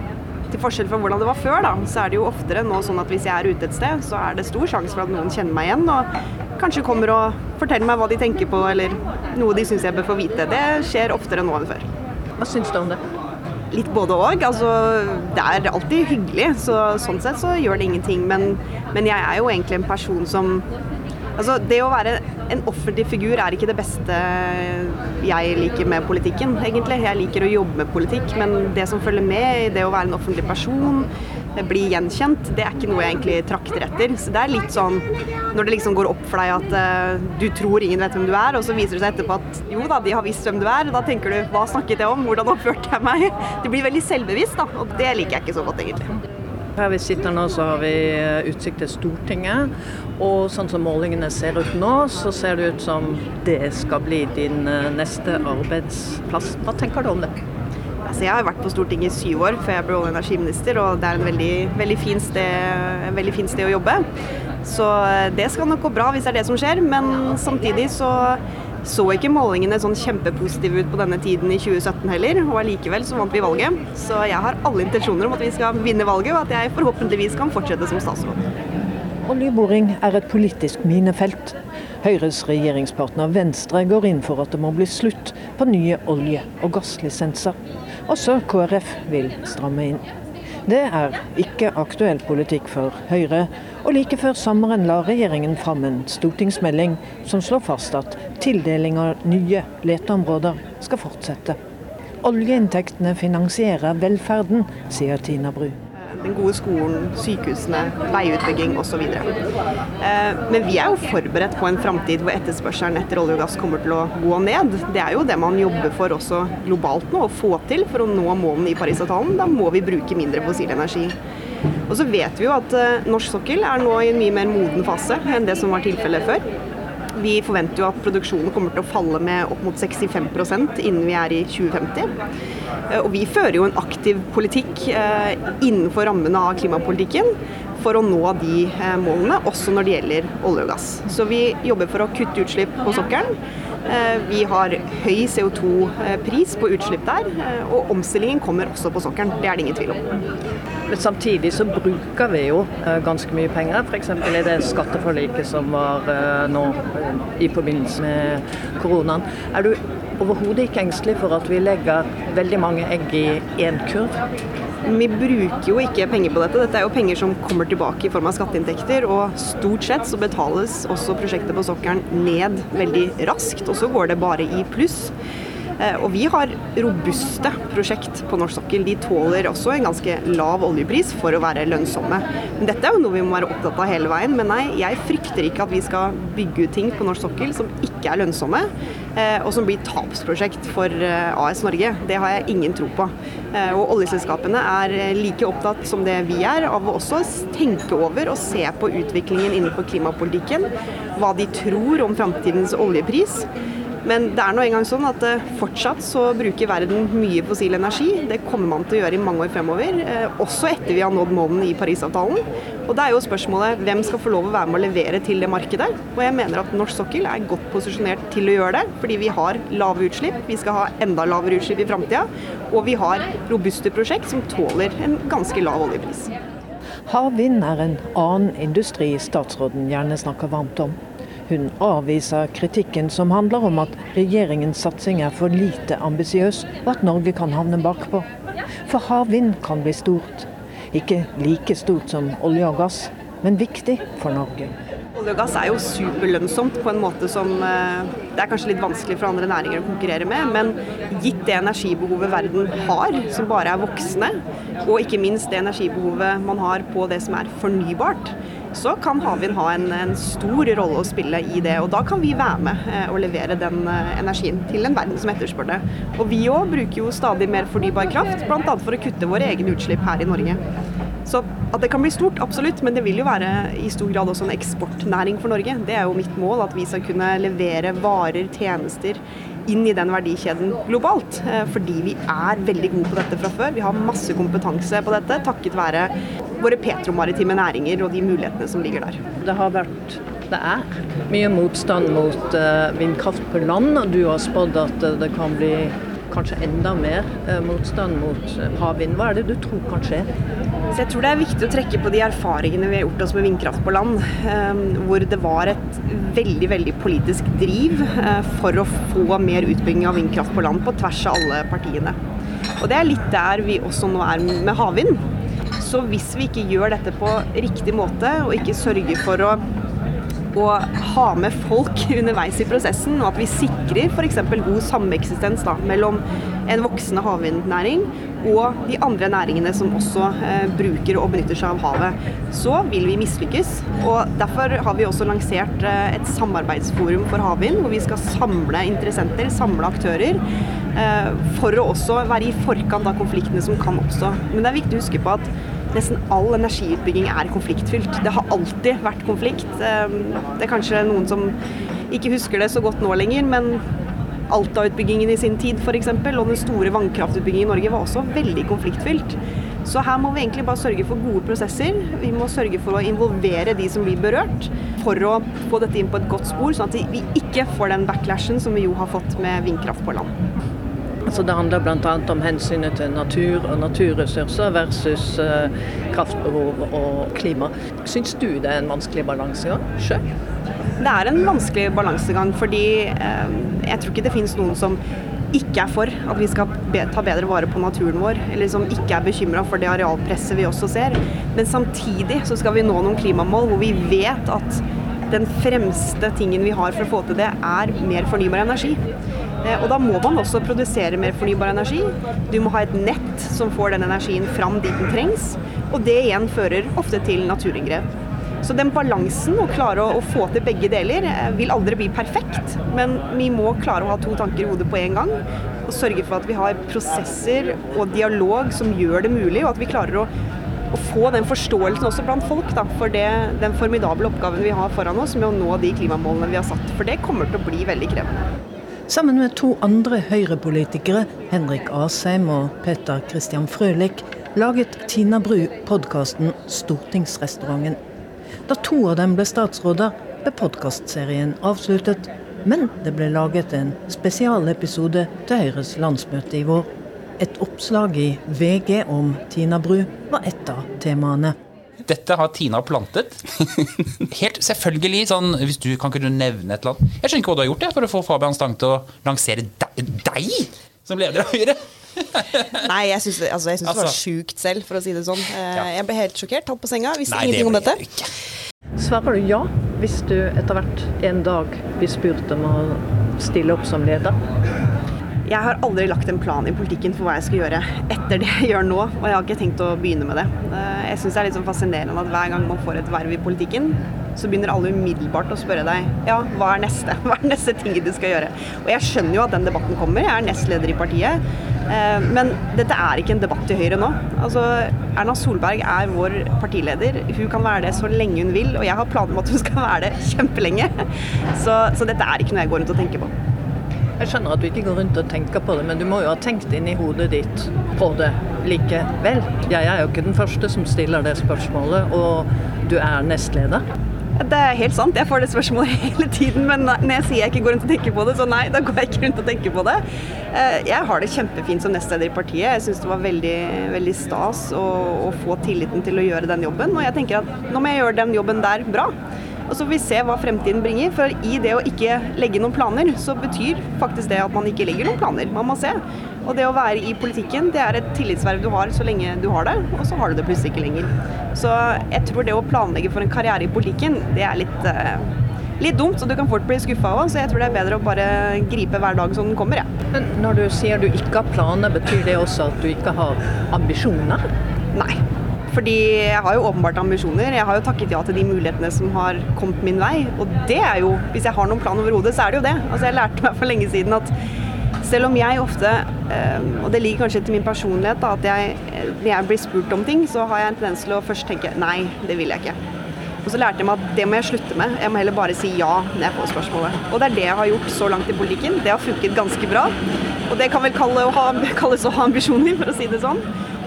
til forskjell fra hvordan det var før, da, så er det jo oftere nå sånn at hvis jeg er ute et sted, så er det stor sjanse for at noen kjenner meg igjen og kanskje kommer og forteller meg hva de tenker på, eller noe de syns jeg bør få vite. Det skjer oftere nå enn før. Hva syns du om det? Litt både òg. Altså, det er alltid hyggelig, så sånn sett så gjør det ingenting. Men, men jeg er jo egentlig en person som Altså, det å være en offentlig figur er ikke det beste jeg liker med politikken, egentlig. Jeg liker å jobbe med politikk, men det som følger med i det å være en offentlig person, bli gjenkjent, det er ikke noe jeg egentlig trakter etter. Så det er litt sånn når det liksom går opp for deg at uh, du tror ingen vet hvem du er, og så viser det seg etterpå at jo da, de har visst hvem du er. Da tenker du hva snakket jeg om, hvordan oppførte jeg meg? Du blir veldig selvbevisst, da, og det liker jeg ikke så godt egentlig. Her vi sitter nå, så har vi eh, utsikt til Stortinget. Og sånn som målingene ser ut nå, så ser det ut som det skal bli din eh, neste arbeidsplass. Hva tenker du om det? Altså, jeg har vært på Stortinget i syv år før jeg ble olje- og energiminister, og det er en veldig, veldig, fin sted, fin sted å jobbe. Så eh, det skal nok gå bra hvis det er det som skjer, men samtidig så så ikke målingene sånn kjempepositive ut på denne tiden i 2017 heller, og allikevel så vant vi valget. Så jeg har alle intensjoner om at vi skal vinne valget, og at jeg forhåpentligvis kan fortsette som statsråd. Oljeboring er et politisk minefelt. Høyres regjeringspartner Venstre går inn for at det må bli slutt på nye olje- og gasslisenser. Også KrF vil stramme inn. Det er ikke aktuell politikk for Høyre, og like før sommeren la regjeringen fram en stortingsmelding som slår fast at tildeling av nye leteområder skal fortsette. Oljeinntektene finansierer velferden, sier Tina Bru den gode skolen, sykehusene, veiutbygging osv. Eh, men vi er jo forberedt på en framtid hvor etterspørselen etter olje og gass kommer til å gå ned. Det er jo det man jobber for også globalt nå, å få til for å nå målene i Parisavtalen. Da må vi bruke mindre fossil energi. Og så vet vi jo at eh, norsk sokkel er nå i en mye mer moden fase enn det som var tilfellet før. Vi forventer jo at produksjonen kommer til å falle med opp mot 65% innen vi er i 2050. Eh, og vi fører jo en aktiv politikk eh, innenfor rammene av klimapolitikken for å nå de eh, målene, også når det gjelder olje og gass. Så vi jobber for å kutte utslipp på sokkelen. Vi har høy CO2-pris på utslipp der, og omstillingen kommer også på sokkelen. Det er det ingen tvil om. Men samtidig så bruker vi jo ganske mye penger, f.eks. i det skatteforliket som var nå i forbindelse med koronaen. Er du overhodet ikke engstelig for at vi legger veldig mange egg i én kurv? Vi bruker jo ikke penger på dette. Dette er jo penger som kommer tilbake i form av skatteinntekter. Og stort sett så betales også prosjektet på sokkelen ned veldig raskt, og så går det bare i pluss. Eh, og vi har robuste prosjekt på norsk sokkel. De tåler også en ganske lav oljepris for å være lønnsomme. Men dette er jo noe vi må være opptatt av hele veien. Men nei, jeg frykter ikke at vi skal bygge ut ting på norsk sokkel som ikke er lønnsomme, eh, og som blir tapsprosjekt for eh, AS Norge. Det har jeg ingen tro på. Og oljeselskapene er like opptatt som det vi er av å også tenke over og se på utviklingen innenfor klimapolitikken. Hva de tror om framtidens oljepris. Men det er nå engang sånn at eh, fortsatt så bruker verden mye fossil energi. Det kommer man til å gjøre i mange år fremover, eh, også etter vi har nådd målene i Parisavtalen. Og da er jo spørsmålet hvem skal få lov å være med å levere til det markedet. Og jeg mener at norsk sokkel er godt posisjonert til å gjøre det, fordi vi har lave utslipp. Vi skal ha enda lavere utslipp i framtida. Og vi har robuste prosjekt som tåler en ganske lav oljepris. Havvind er en annen industri statsråden gjerne snakker varmt om. Hun avviser kritikken som handler om at regjeringens satsing er for lite ambisiøs, og at Norge kan havne bakpå. For havvind kan bli stort. Ikke like stort som olje og gass, men viktig for Norge. Olje og gass er jo superlønnsomt på en måte som eh, det er kanskje litt vanskelig for andre næringer å konkurrere med. Men gitt det energibehovet verden har, som bare er voksende, og ikke minst det energibehovet man har på det som er fornybart, så kan havvind ha en, en, stor rolle å spille i det. Og da kan vi være med eh, og levere den eh, energien til en verden som etterspør det. Og vi òg bruker jo stadig mer fornybar kraft, bl.a. for å kutte våre egne utslipp her i Norge. Så at det kan bli stort, absolutt, men det vil jo være i stor grad også en eksportnæring for Norge. Det er jo mitt mål, at vi skal kunne levere varer, tjenester inn i den verdikjeden globalt. Eh, fordi vi er veldig gode på dette fra før. Vi har masse kompetanse på dette takket være våre petromaritime næringer og de mulighetene som ligger der. Det har vært det er mye motstand mot uh, vindkraft på land, og du har spådd at uh, det kan bli kanskje enda mer uh, motstand mot havvind. Hva er det du tror kan skje? Så jeg tror det er viktig å trekke på de erfaringene vi har gjort oss med vindkraft på land, hvor det var et veldig veldig politisk driv for å få mer utbygging av vindkraft på land på tvers av alle partiene. Og Det er litt der vi også nå er med havvind. Så hvis vi ikke gjør dette på riktig måte, og ikke sørger for å å ha med folk underveis i prosessen, og at vi sikrer f.eks. god sameksistens mellom en voksende havvindnæring og de andre næringene som også eh, bruker og benytter seg av havet, så vil vi mislykkes. Og Derfor har vi også lansert eh, et samarbeidsforum for havvind, hvor vi skal samle interessenter, samle aktører, eh, for å også være i forkant av konfliktene som kan oppstå. Men det er viktig å huske på at nesten all energiutbygging er konfliktfylt. Det har alltid vært konflikt. Eh, det er kanskje noen som ikke husker det så godt nå lenger, men Alta-utbyggingen i sin tid f.eks. og den store vannkraftutbyggingen i Norge var også veldig konfliktfylt. Så her må vi egentlig bare sørge for gode prosesser. Vi må sørge for å involvere de som blir berørt, for å få dette inn på et godt spor, sånn at vi ikke får den backlashen som vi jo har fått med vindkraft på land. Altså det handler bl.a. om hensynet til natur og naturressurser versus uh, kraftbehov og klima. Syns du det er en vanskelig balansegang sjøl? Det er en vanskelig balansegang, fordi uh, jeg tror ikke det finnes noen som ikke er for at vi skal ta bedre vare på naturen vår, eller som ikke er bekymra for det arealpresset vi også ser. Men samtidig så skal vi nå noen klimamål hvor vi vet at den fremste tingen vi har for å få til det, er mer fornybar energi. Eh, og da må man også produsere mer fornybar energi. Du må ha et nett som får den energien fram dit den trengs. Og det igjen fører ofte til naturinngrep. Så den balansen, å klare å, få til begge deler, eh, vil aldri bli perfekt. Men vi må klare å ha to tanker i hodet på en gang. Og sørge for at vi har prosesser og dialog som gjør det mulig, og at vi klarer å, å få den forståelsen også blant folk da, for det, den formidable oppgaven vi har foran oss med å nå de klimamålene vi har satt. For det kommer til å bli veldig krevende. Sammen med to andre Høyre-politikere, Henrik Asheim og Peter Christian Frølich, laget Tina Bru podkasten Stortingsrestauranten. Da to av dem ble statsråder, ble podkastserien avsluttet. Men det ble laget en spesialepisode til Høyres landsmøte i vår. Et oppslag i VG om Tina Bru var ett av temaene. Dette har Tina plantet. Helt selvfølgelig. sånn, hvis du Kan ikke du nevne et eller annet? Jeg skjønner ikke hva du har gjort det, for å få Fabian Stang til å lansere deg, deg som leder av Høyre. Nei, jeg syns altså, altså. det var altså- sjukt selv, for å si det sånn. Ja. jeg ble helt sjokkert, tatt på senga. Visste Nei, ingenting om dette. Ikke. Svarer du ja hvis du etter hvert en dag blir spurt om å stille opp som leder? Jeg har aldri lagt en plan i politikken for hva jeg skal gjøre etter det jeg gjør nå, og jeg har ikke tenkt å begynne med det. Jeg syns det er litt sånn fascinerende at hver gang man får et verv i politikken, så begynner alle umiddelbart å spørre deg ja, hva er neste? Hva er neste ting du skal gjøre? Og jeg skjønner jo at den debatten kommer, jeg er nestleder i partiet. Eh, men dette er ikke en debatt til Høyre nå. Altså, Erna Solberg er vår partileder. Hun kan være det så lenge hun vil, og jeg har planer om at hun skal være det kjempelenge. Så, så dette er ikke noe jeg går rundt og tenker på. Jeg skjønner at du ikke går rundt og tenker på det, men du må jo ha tenkt inni hodet ditt på det likevel. Jeg er jo ikke den første som stiller det spørsmålet, og du er nestleder. Det er helt sant, jeg får det spørsmålet hele tiden. Men når jeg sier jeg ikke går rundt og tenker på det, så nei, da går jeg ikke rundt og tenker på det. Eh, jeg har det kjempefint som nestleder i partiet. Jeg syns det var veldig, veldig stas å, å, få tilliten til å gjøre den jobben. Og jeg tenker at nå må jeg gjøre den jobben der bra. Og så får vi se hva fremtiden bringer. For i det å ikke legge noen planer, så betyr faktisk det at man ikke legger noen planer. Man må se. Og det å være i politikken, det er et tillitsverv du har så lenge du har det, og så har du det plutselig ikke lenger. Så jeg tror det å planlegge for en karriere i politikken, det er litt, uh, litt dumt, så du kan fort bli skuffa òg. Så jeg tror det er bedre å bare gripe hver dag som den kommer, jeg. Ja. Men når du sier du ikke har planer, betyr det også at du ikke har ambisjoner? Nei. Fordi jeg har jo åpenbart ambisjoner. Jeg har jo takket ja til de mulighetene som har kommet min vei. Og det er jo, hvis jeg har noen plan over hodet, så er det jo det. Altså jeg lærte meg for lenge siden at selv om jeg ofte, eh, og det ligger kanskje til min personlighet, da, at jeg, når jeg blir spurt om ting, så har jeg en tendens til å først tenke nei, det vil jeg ikke. Og så lærte jeg meg at det må jeg slutte med. Jeg må heller bare si ja når jeg får spørsmålet. Og det er det jeg har gjort så langt i politikken. Det har funket ganske bra. Og det kan vel kalles å ha ambisjoner, for å si det sånn.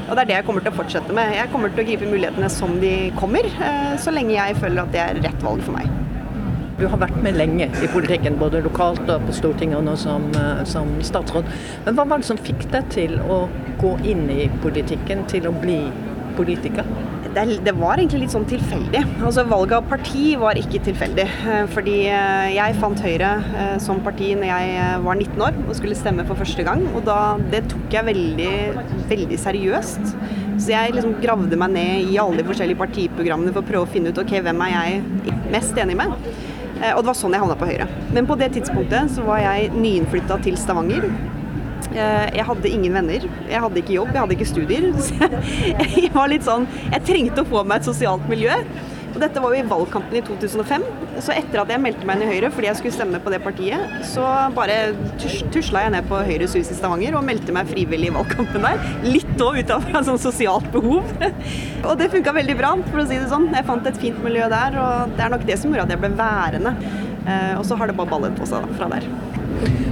Og det er det jeg kommer til å fortsette med. Jeg kommer til å gripe mulighetene som de kommer, eh, så lenge jeg føler at det er rett valg for meg. Du har vært med lenge i politikken, både lokalt og på Stortinget og nå som, eh, som statsråd. Men hva var det som fikk deg til å gå inn i politikken, til å bli politiker? Det, var egentlig litt sånn tilfeldig. Altså Valget av parti var ikke tilfeldig. Eh, fordi eh, jeg fant Høyre eh, som parti når jeg var 19 år og skulle stemme for første gang. Og da, det tok jeg veldig, veldig seriøst. Så jeg liksom gravde meg ned i alle de forskjellige partiprogrammene for å prøve å finne ut ok, hvem er jeg mest enig med. Og det var sånn jeg havna på Høyre. Men på det tidspunktet så var jeg nyinnflytta til Stavanger. Eh, jeg hadde ingen venner, jeg hadde ikke jobb, jeg hadde ikke studier. Så jeg var litt sånn Jeg trengte å få meg et sosialt miljø. Og dette var jo i valgkampen i 2005. Så etter at jeg meldte meg inn i Høyre fordi jeg skulle stemme på det partiet, så bare tusla jeg ned på Høyres hus i Stavanger og meldte meg frivillig i valgkampen der. Litt òg ut av et sånt sosialt behov. og det funka veldig bra, for å si det sånn. Jeg fant et fint miljø der, og det er nok det som gjorde at jeg ble værende. Eh, og så har det bare ballet på seg da, fra der.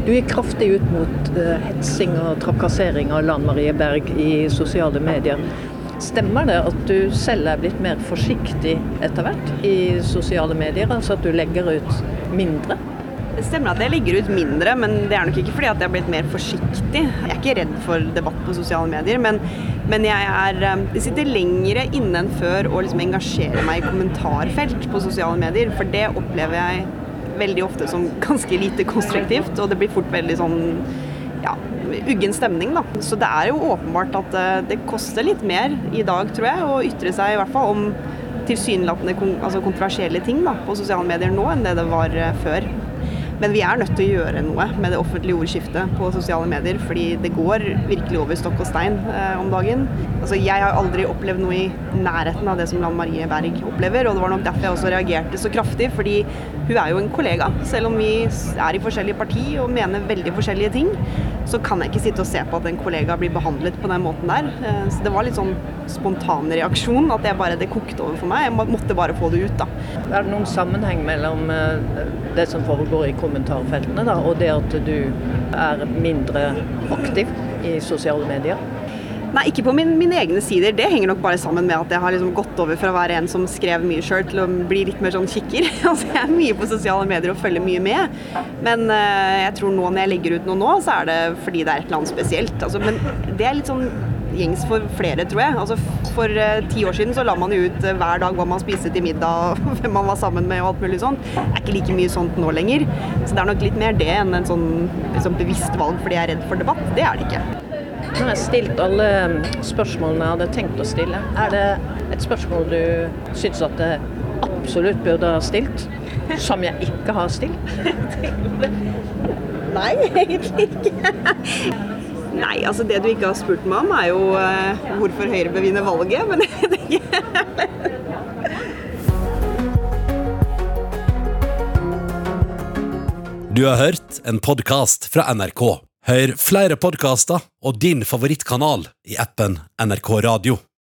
Du gikk kraftig ut mot uh, hetsing og trakassering av Lan Marie Berg i sosiale medier. Stemmer det at du selv er blitt mer forsiktig etter hvert i sosiale medier? Altså at du legger ut mindre? Det stemmer at jeg legger ut mindre, men det er nok ikke fordi at jeg har blitt mer forsiktig. Jeg er ikke redd for debatt på sosiale medier, men, men jeg er jeg sitter lengre inne enn før å liksom engasjere meg i kommentarfelt på sosiale medier, for det opplever jeg veldig ofte som ganske lite konstruktivt, og det blir fort veldig sånn ja, uggen stemning, da. Så det er jo åpenbart at det koster litt mer i dag, tror jeg, å ytre seg i hvert fall om tilsynelatende altså kontroversielle ting da, på sosiale medier nå enn det det var før. Men vi er nødt til å gjøre noe med det offentlige ordskiftet på sosiale medier, fordi det går virkelig over stokk og stein eh, om dagen. Altså, jeg har aldri opplevd noe i nærheten av det som Lan Marie Berg opplever, og det var nok derfor jeg også reagerte så kraftig, fordi hun er jo en kollega. Selv om vi er i forskjellige parti og mener veldig forskjellige ting, så kan jeg ikke sitte og se på at en kollega blir behandlet på den måten der. Eh, så det var litt sånn spontan reaksjon, at bare, det kokte over for meg. Jeg måtte bare få det ut, da. Er det noen sammenheng mellom eh, det som foregår i kommentarfeltene da, og det at du er mindre aktiv i sosiale medier? Nei, ikke på min, mine egne sider. Det henger nok bare sammen med at jeg har liksom gått over fra å være en som skrev mye sjøl, til å bli litt mer sånn kikker. altså, jeg er mye på sosiale medier og følger mye med. Men uh, jeg tror nå når jeg legger ut noe nå, så er det fordi det er et eller annet spesielt. Altså, men det er litt sånn gjengs for flere, tror jeg. Altså, for uh, ti år siden så la man jo ut uh, hver dag hva man spiste til middag, hvem man var sammen med og alt mulig sånt. Det er ikke like mye sånt nå lenger. Så det er nok litt mer det enn en sånn liksom, bevisst valg fordi jeg er redd for debatt. Det er det ikke. Nå har jeg stilt alle spørsmålene jeg hadde tenkt å stille. Er det et spørsmål du syns at jeg absolutt burde ha stilt, som jeg ikke har stilt? Nei, egentlig ikke. Nei, altså det du ikke har spurt meg om er jo eh, hvorfor Høyre bør vinne valget, men det Du har hørt en podkast fra NRK. Hør flere podkaster og din favorittkanal i appen NRK Radio.